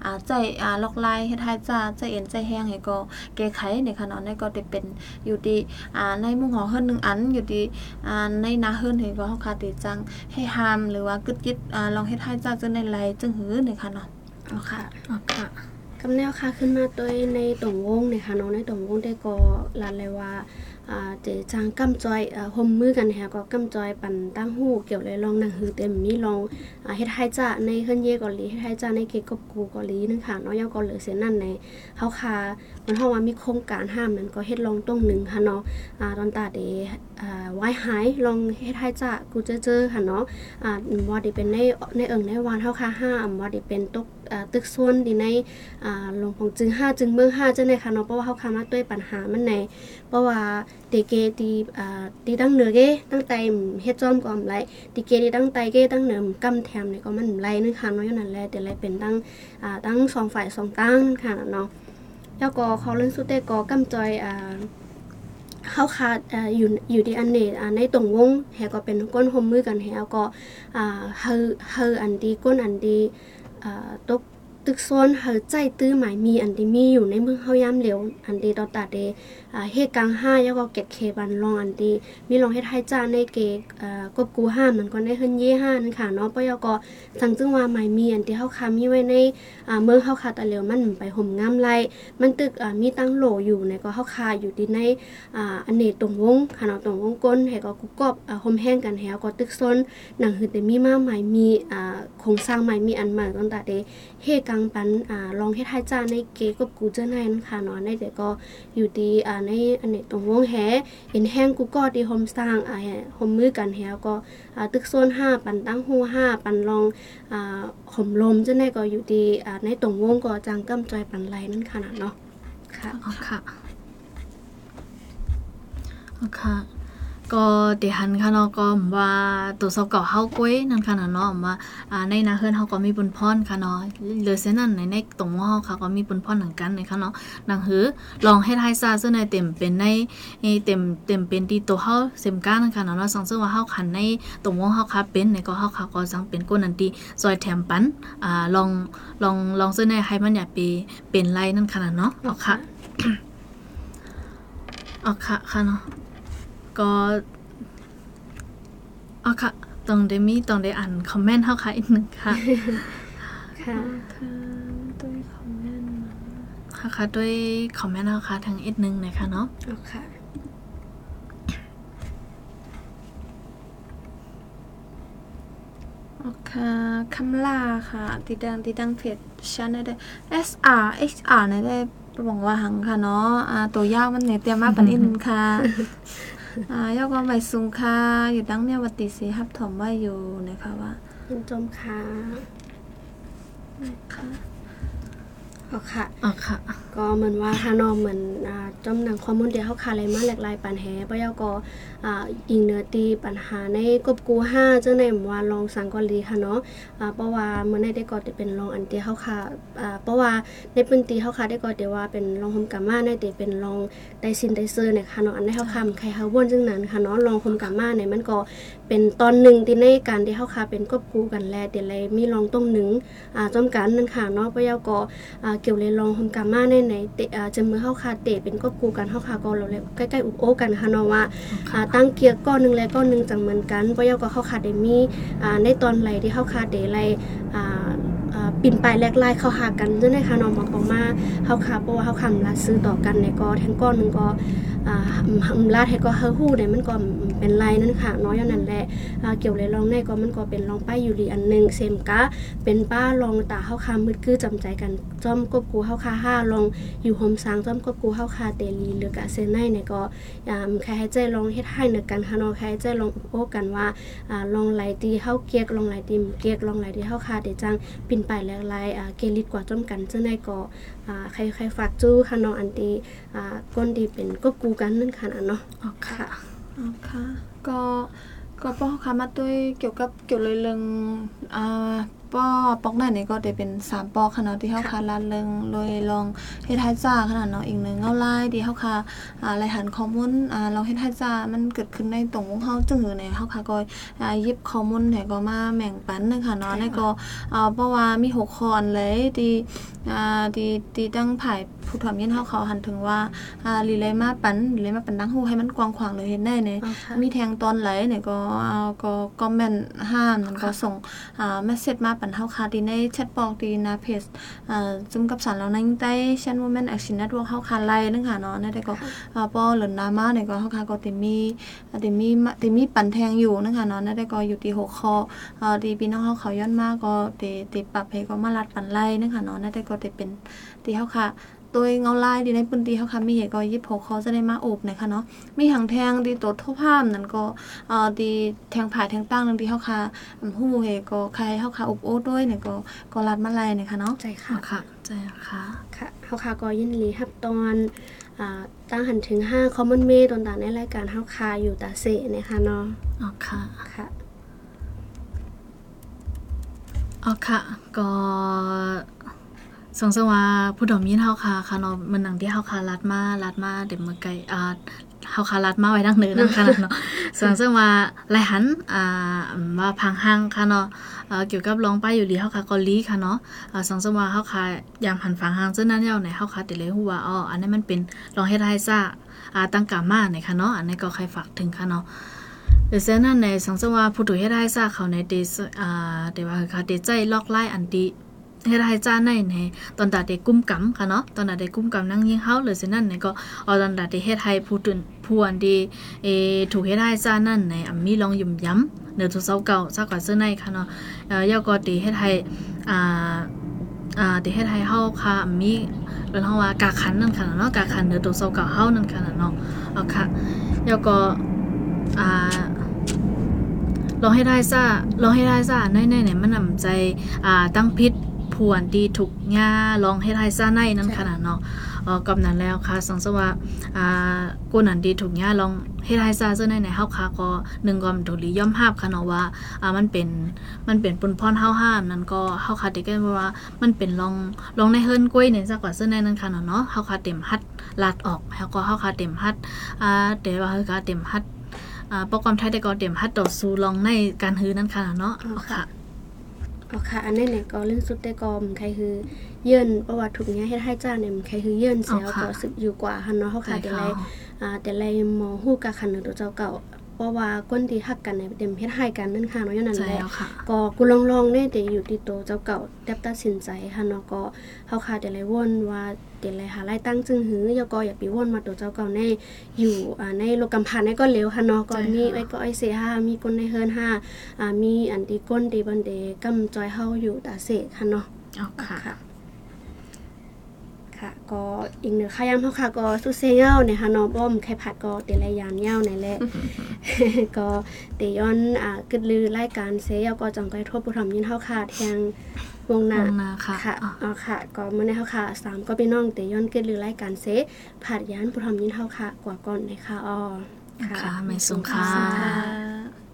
อ่าใจอ่าลอกลายเฮ็ดให้จ้าใจเอ็นใจแห้งให้ก็เกยไขเนี่ยค่ะเนาะนั่นก็ได้เป็นอยู่ที่อ่าในมุงหอเฮิรนหนึงอันอยู่ที่อ่าในนาเฮิรนให้ก็เฮาค่ะได้จังให้หามหรือว่ากึดยิดอ่าลองเฮ็ดให้จ้าจังในไลจึงหือเนี่ยค่ะเนาะเอาค่ะอ๋อค่ะกำแนวค่ะขึ้นมาตัวในตรงวงเนี่ยค่ะเน้องในตรงวงได้ก็ลานเลยว่าอ่า เจจางกำจอยห่มมือกันแฮะก็กำจอยปันตั้งหูเกี่ยวเลยลองหนังหือเต็มมีลองเฮ็ดให้จ้าในเฮือนเย่เกาหลีเฮ็ดให้จ้าในเกกบกูกาหลีนึงค่ะเนาะยาก็เหลือเสียนั่นในเฮาคามันเฮาว่ามีโครงการห้ามนั้นก็เฮ็ดลองตรงหนึงค่ะเนาะอ่าตอนตาเดอ่าไว้หายลองเฮ็ดให้จ้ากูเจอเจอค่ะเนาะอ่าว่ได้เป็นในในเอิงในวานเฮาคาห้ามว่ได้เป็นตกตึกส่วนดีในอ่าลงของจึงห้าจึงเมืองห้าจังได๋ค่ะเนาะเพราะว่าเฮาคามาด้วยปัญหามันในเพราะว่าเด็กเกตีอ่าตีตั้งเหนือเกตั้งใจเฮ็ดจอมก็อำไรตีเกตีตั้งใจเกตั้งเหนือกำแถมนี่ก็มันไรนึงค่ะเนาะอย่านั้นแหละแต่ไรเป็นตั้งอ่าตั้งสองฝ่ายสองตั้งค่ะเนาะแล้วก็เขาเรื่องสุดแต่ก็กำจอยอ่าเข้าคาดอ่าอยู่อยู่ที่อันเนตอ่าในตรงวงแฮก็เป็นก้นหมมือกันแฮก็อ่าเฮอเฮออันดีก้นอันดีอ่าตกตึกโซนเฮอใจตื้อหมายมีอันที่มีอยู่ในเมืองเฮายามเหลวอันดีตอตาเด เฮกลางห้าแล้วก็เก็ดเคบันลองอันดีมีลองเฮ็ดให้จ้าในเกกอ่ากบกูห้ามันก็ได้เฮินเย่ห้านั่นค่ะเนาะปยก็สั่งจึงว่าหมายมีอันที่เฮาคามีไว้ในอ่าเมืองเฮาคาตะเหลียวมันไปห่มงามไลมันตึกอ่ามีตั้งโหลอยู่ในก็เฮาคาอยู่ที่ในอ่าอันนี้ตรงวงค่ะเนาะตรงวงก้นให้ก็กุกกอบอ่าห่มแห้งกันแฮก็ตึกซนหนังหือแต่มีมาหมายมีอ่าโครงสร้างใหม่มีอันใหม่ตั้งแต่เดเฮกังปันอ่าลองเฮ็ดให้จ้าในเกกบกูเจ้าในนั่นค่ะเนาะในเด็กก็อยู่ดีอ่าในอันนี้ตรงวงแหเห็นแห้งกูก็ดีโฮมสร้างอ่าโฮมมือกันแหก็อ่าตึกโซน5ปันตั้งหู5ปันลองอ่าหมลมจ้าในก็อยู่ดีอ่าในตรงวงก็จังกำจอยปันไหลนั่นขนาดเนาะค่ะอ๋อค่ะอ๋อค่ะ ก็เดี๋ยวหันค่ะเนาะก็ว่าตัวสอบเก่าเฮาก้วยนั่นค่ะเนาะว่าอ่าในนาเฮือนเฮาก็มีบุญพรค่ะเนาะเหลือเส้นนั้นในในตรงเฮาค่ะก็มีบุญพรเหมือนกันเลยค่ะเนาะนังหือลองให้ทายซาซึ่งในเต็มเป็นในเต็มเต็มเป็นที่ตัวเฮาเซมก้านั่นค่ะเนาะสังซึ่งว่าเฮาขันในตรงวงเฮาค่ะเป็นในก็เฮาค่ะก็สังเป็นก้นนันตีซอยแถมปันอ่าลองลองลองซึ่งในให้มันอย่าไปเป็นไรนั่นค่ะเนาะเอาค่ะอ๋อค่ะค่ะเนาะ ก็อ๋อค่ะต้องได้มีต้องได้อ่านคอมเมนต์เฮาค่ะอีกหนึ่งค่ะค่ะ ค่ะด้วยคอมเมนต์ค่ะค่ะด้วยคอมเมนต์เฮาค่ะทางอีกหนึ่งหนะคะเนาะเอาค่ะโอเคคำลาค่ะ ติดดังติดดังเพจฉันได้ S R H R เนี่ยได้บอกว่าหังค่ะเนาะอ่าตัว ยาวมันเนี่ยเตรียมมาปันอินค่ะ อ่ายาวก็ใบสูงค่ะอยู่ดังเนี่ยวัติสีฮับถมว่าอยู่นะคะว่าคุณจมค่ะค่ะ เอาค่ะ อ๋อค่ะ ก็เหมือนว่าฮานอมเหมือนอ่าจอมหนังข้อมูลเดียวเขาคาอะไรมาหลากหลายปัญหาปะยอก็อ่าอิงเนื้อตีปัญหาในกบกูห้าเจ้าในหมู่ว่าลองสังกอลีค่ะเนาะอ่าเพราะว่าเมื่อในได้ก่อจะเป็นลองอันเตียเขาคาอ่าเพราะว่าในพื้นตีเขาคาได้ก่อเดี๋ยวว่าเป็นลองคมกามาในเดเป็นลองไดซินไดเซอร์เนี่ยค่ะเนาะอันได้เขาคำใครเขาวนจึงนั้นค่ะเนาะลองคมกามาเนี่ยมันก็เป็นตอนหนึ่งที่ในการที่เขาคาเป็นกบกูกันแลเดี๋ยวเลยมีลองตรงหนึ่งอ่าจอมกันนั่นค่ะเนาะปะยอก็อ่าเกี่ยวเลยลองคมกามาในไหนเตะอ่าจะมือเข้าคาเตะเป็นก็กูกันเข้าคาก็เราเลยใกล้ๆอุบโอกันค่ะเนาะว่าอ่าตั้งเกียร์ก้อนหนึงและก้อนหนึงจังเหมือนกันเพราะยาก็เข้าคาเดมีอ่าในตอนไหลที่เข้าคาเดไหลอ่าอ่าปิ่นปลายแลกลายเข้าหากันจังได๋ค่ะเนาะบอกออกมาเข้าคาเพราะว่าเข้าคำลาซื้อต่อกันในก็แทงก้อนหนึงก็อ่าหำ ลาดให้ก็เฮาฮู้ได้มันก็เป็นลายนั่นค่ะเนาะอย่างนั้นแหละเกี่ยวเลยลองในก็มันก็เป็นลองป้ายอยู่ดีอันหนึ่งเซมกะเป็นป้าลองตาเข้าคามืดคือจำใจกันจ้อมกบกูเข้าคาห้าลองอยู่โฮมซางจ้อมกบกูเข้าคาเตลีหรือกะเซนไนเนี่ยก็อ่าใครให้ใจลองเฮ็ดให้เนกันค่ะเนาะใครให้ใจลองโอ้กันว่าอ่าลองไหลตีเข้าเกียกลองไหลตีเกียกลองไหลตีเข้าคาเดจังปินไปแลกลายอ่าเกลิดกว่าจ้อมกันเจ้าในก็ ใครใครฝากจู้ค่ะเนาะอันตีอ่าก้นดีเป็นกบกูกันนั่นค่ะเนาะอ๋อค่ะอ๋อค่ะก็ก็ป้อค่ะมาด้วยเกี่ยวกับเกี่ยวเลยเรื่องอ่า ป้อปอกนั่นนี่ก็ได้เป็นสามปอกขนาดที่เฮาคาลาเรื่องเลยลองเฮ็ดให้จ้าขนาดเนาะอีกหนึงเงาลายที่เฮาคาอ่ารายหันข้อมูลอ่าเราเฮ็ดให้จ้ามันเกิดขึ้นในตรงของเฮาจึงหือในเฮาคาก็อ่าหยิบข้อมูลให้ก็มาแบ่งปันนึงค่ะเนาะในก็อ่าเพราะว่ามีหกข้ออันเลยที่อ่าที่ที่ตั้งภายผู้ถอมยินเฮาเขาหันถึงว่าอ่าลีเลยมาปันลีเลยมาปันดังฮู้ให้มันกว้างขวางเลยเห็นได้เนี่ยอ๋อค่ะมีแทงตอนไหลเนี่ยก็เอาก็ก็แม่นห้ามมันก็ส่งอ่าเมสเซจมาปันเฮาคาดีในแชทบอกดีนะเพจอ่าจุ่มกับสารเราในใต้ชัน Women Action Network เฮาคาไลนึงค่ะเนาะนั่นได้ก็อ่าปอหล่นนามาเนี่ยก็เฮาคาก็ติมีอ่าติมีมาติมีปันแทงอยู่นึงค่ะเนาะนั่นได้ก็อยู่ที่6ข้ออ่าดีพี่น้องเฮาเขาย้อนมาก็ติติปรับให้ก็มาลัดปันไล่นึงค่ะเนาะนั่นได้ก็ติเป็นที่เฮาคา ตัวเงาลายดีในพื้นที่เฮาค่ะมีเหตุก็ยิบหกข้อจะได้มาโอบนะคะเนาะมีหางแทงดีตัวทั่วภาพนั่นก็เอ่อดีแทงผายแทงตั้งนั่นที่เฮาค่ะอำฮู้เฮก็ใครเฮาค่ะอบโอ้ด้วยเนี่ยก็ก็รัดมาไล่เนี่ยค่ะเนาะใจอ๋ค่ะอค่ะใจค่ะค่ะเฮาคาก็ยินดีรับตอนอ่าตั้งหันถึง5 Common m a ตอนตาในรายการเฮาคาอยู่ตาเสเนี่ยค่ะเนาะอ๋อค่ะค่ะอ๋อค่ะก็ สงสว่าผู้ดอมยินเฮาค่ะค่ะเนาะมันหนังที่เฮาค่ะลัดมาลัดมาเด็กเมื่อไกลอ่าเฮาค่ะลัดมาไว้ดังเนินนั่นค่ะเนาะสงสว่าหลายหันอ่าว่าพังหังค่ะเนาะเอ่อเกี่ยวกับร้องป้ายอยู่ดีเฮาค่ะก็ลีค่ะเนาะอ่าสงสว่าเฮาค่ะยามหันฟังหังซึ่งนั้นแล้วไหนเฮาค่ะติเลยฮู้ว่าอ๋ออันนี้มันเป็นร้องเฮ็ดให้ซ่าอ่าตั้งกามาเนี่ยค่ะเนาะอันนี้ก็ใครฝากถึงค่ะเนาะเดี๋ยวเส้นนั้นในสังสว่าผู้ถูกเฮ็ดให้ซาเขาในเดซอ่าเดี๋ยวว่าเขาเดใจลอกไล่อันดี เฮ็ดให้จ้าในในตอนตาเด็กกุ้มกำค่ะเนาะตอนตาเด็กกุ้มกำนั่งยิงเฮาเลยเส้นนั้นในก็เอาตอนตาเด็กเฮ็ดให้ผู้ตื่นผู้อันดีเอถูกเฮ็ดให้จ้านั่นในอ่ำมีลองยุ่มย้ำเนื้อทุเซาเก่าซากว่าเสื้อในค่ะเนาะเอ่อยาก็ดีเฮ็ดให้อ่าอ่าที่เฮ็ดให้เฮาค่ะมีเรื่องเฮาว่ากาคันนั่นค่ะเนาะกาคันเนื้อตัวเซาเก่าเฮานั่นค่ะเนาะเอาค่ะแล้วก็อ่าลองให้ได้ซ่าลองให้ได้ซ่าในในเนี่ยมันนำใจอ่าตั้งพิษ ผวนดีถูกหญ้าลองให้ได้ซ่าในนั่นค่ะเนาะเออกำนั้นแล้วค่ะสังสว่าอ่ากูนันดีถูกหญ้าลองให้ได้ซ่าเสื้อในในเฮาค่ะก็หนึ่งก็ถูกลีย่อมภาพค่ะเนาะว่าอ่ามันเป็นมันเป็นปุนพรเฮาห้ามนั่นก็เฮาคาติกันว่ามันเป็นลองลองในเฮิรนกล้วยเนี่ยซะกว่าเสื้อในนั้นค่ะเนาะเนาะเฮาคาเต็มฮัดลาดออกแล้วก็เฮาคาเต็มฮัดอ่าเดี๋ยวว่าเฮาคาเต็มฮัดอ่าปกความไทยแต่ก็เต็มฮัดต่อสู้ลองในการฮือนั่นค่ะเนาะอ๋อเอาค่ะค่ะ เอาค่ะอันนี้เนี่ยก็เรื่องสุดแต่ก็มันใครคือเยื่นประวัติถูกเนี้ยเฮ็ดให้จ้าเนี่ยมันใครคือเยื่นเสียอ๋อค่ะก็สึกอยู่กว่าหันเนาะเฮาค่ะใช่แต่ไรค่ะอ่าแต่ไรหมอฮู้กะคันหนึ่งตัวเจ้าเก่า เพราะว่าก้นที่ฮักกันเนี่ยเต็มเฮ็ดให้กันนั่นค่ะเนาะอย่างนั้นใช่แหละแล้วค่ะก็กูลองลองๆเนี่ยแต่อยู่ที่โตวเจ้าเก่าแดบตัดสินใจค่ะเนาะก็เฮาค่ะแต่ไรวนว่าแต่ไรหาไล่ตั้งจึงหือยก็อย่าไปวนมาตัวเจ้าเก่าแน่อยู่อ่าในโลกกำพันเนี่ยก็เร็วค่ะเนาะก็ใช่ค่ะมีไว้ก็ไอเสียห้ามีก้นในเฮิรนห้าอ่ามีอันที่ก้นดีบันเดกำจอยเฮาอยู่ตาเสกค่ะเนาะเอาค่ะ ค่ะค่ะก็อีกหนึ่งข้าย้ำเฮาค่ะก็สุเซเงาเนี่ยค่ะเนาะบ่มไข่ผัดก็เตละยานเงาในนแหละก็เตย้อนอ่ากึดลือรายการเซยก็จังก้อยทั่วผู้ทำยินเฮาค่ะแทงวงหน้าวงหน้าค่ะค่ะอะอ๋อค่ะ ก็มื้อนี้เฮาค่ะสามก็พี่น้องเตย้อนกึดลือรายการเซผัดยานผู้ทำยินเฮาค่ะกว่าก่อนเลยค่ะอ๋อค่ะไม่สงค่ะค่ะ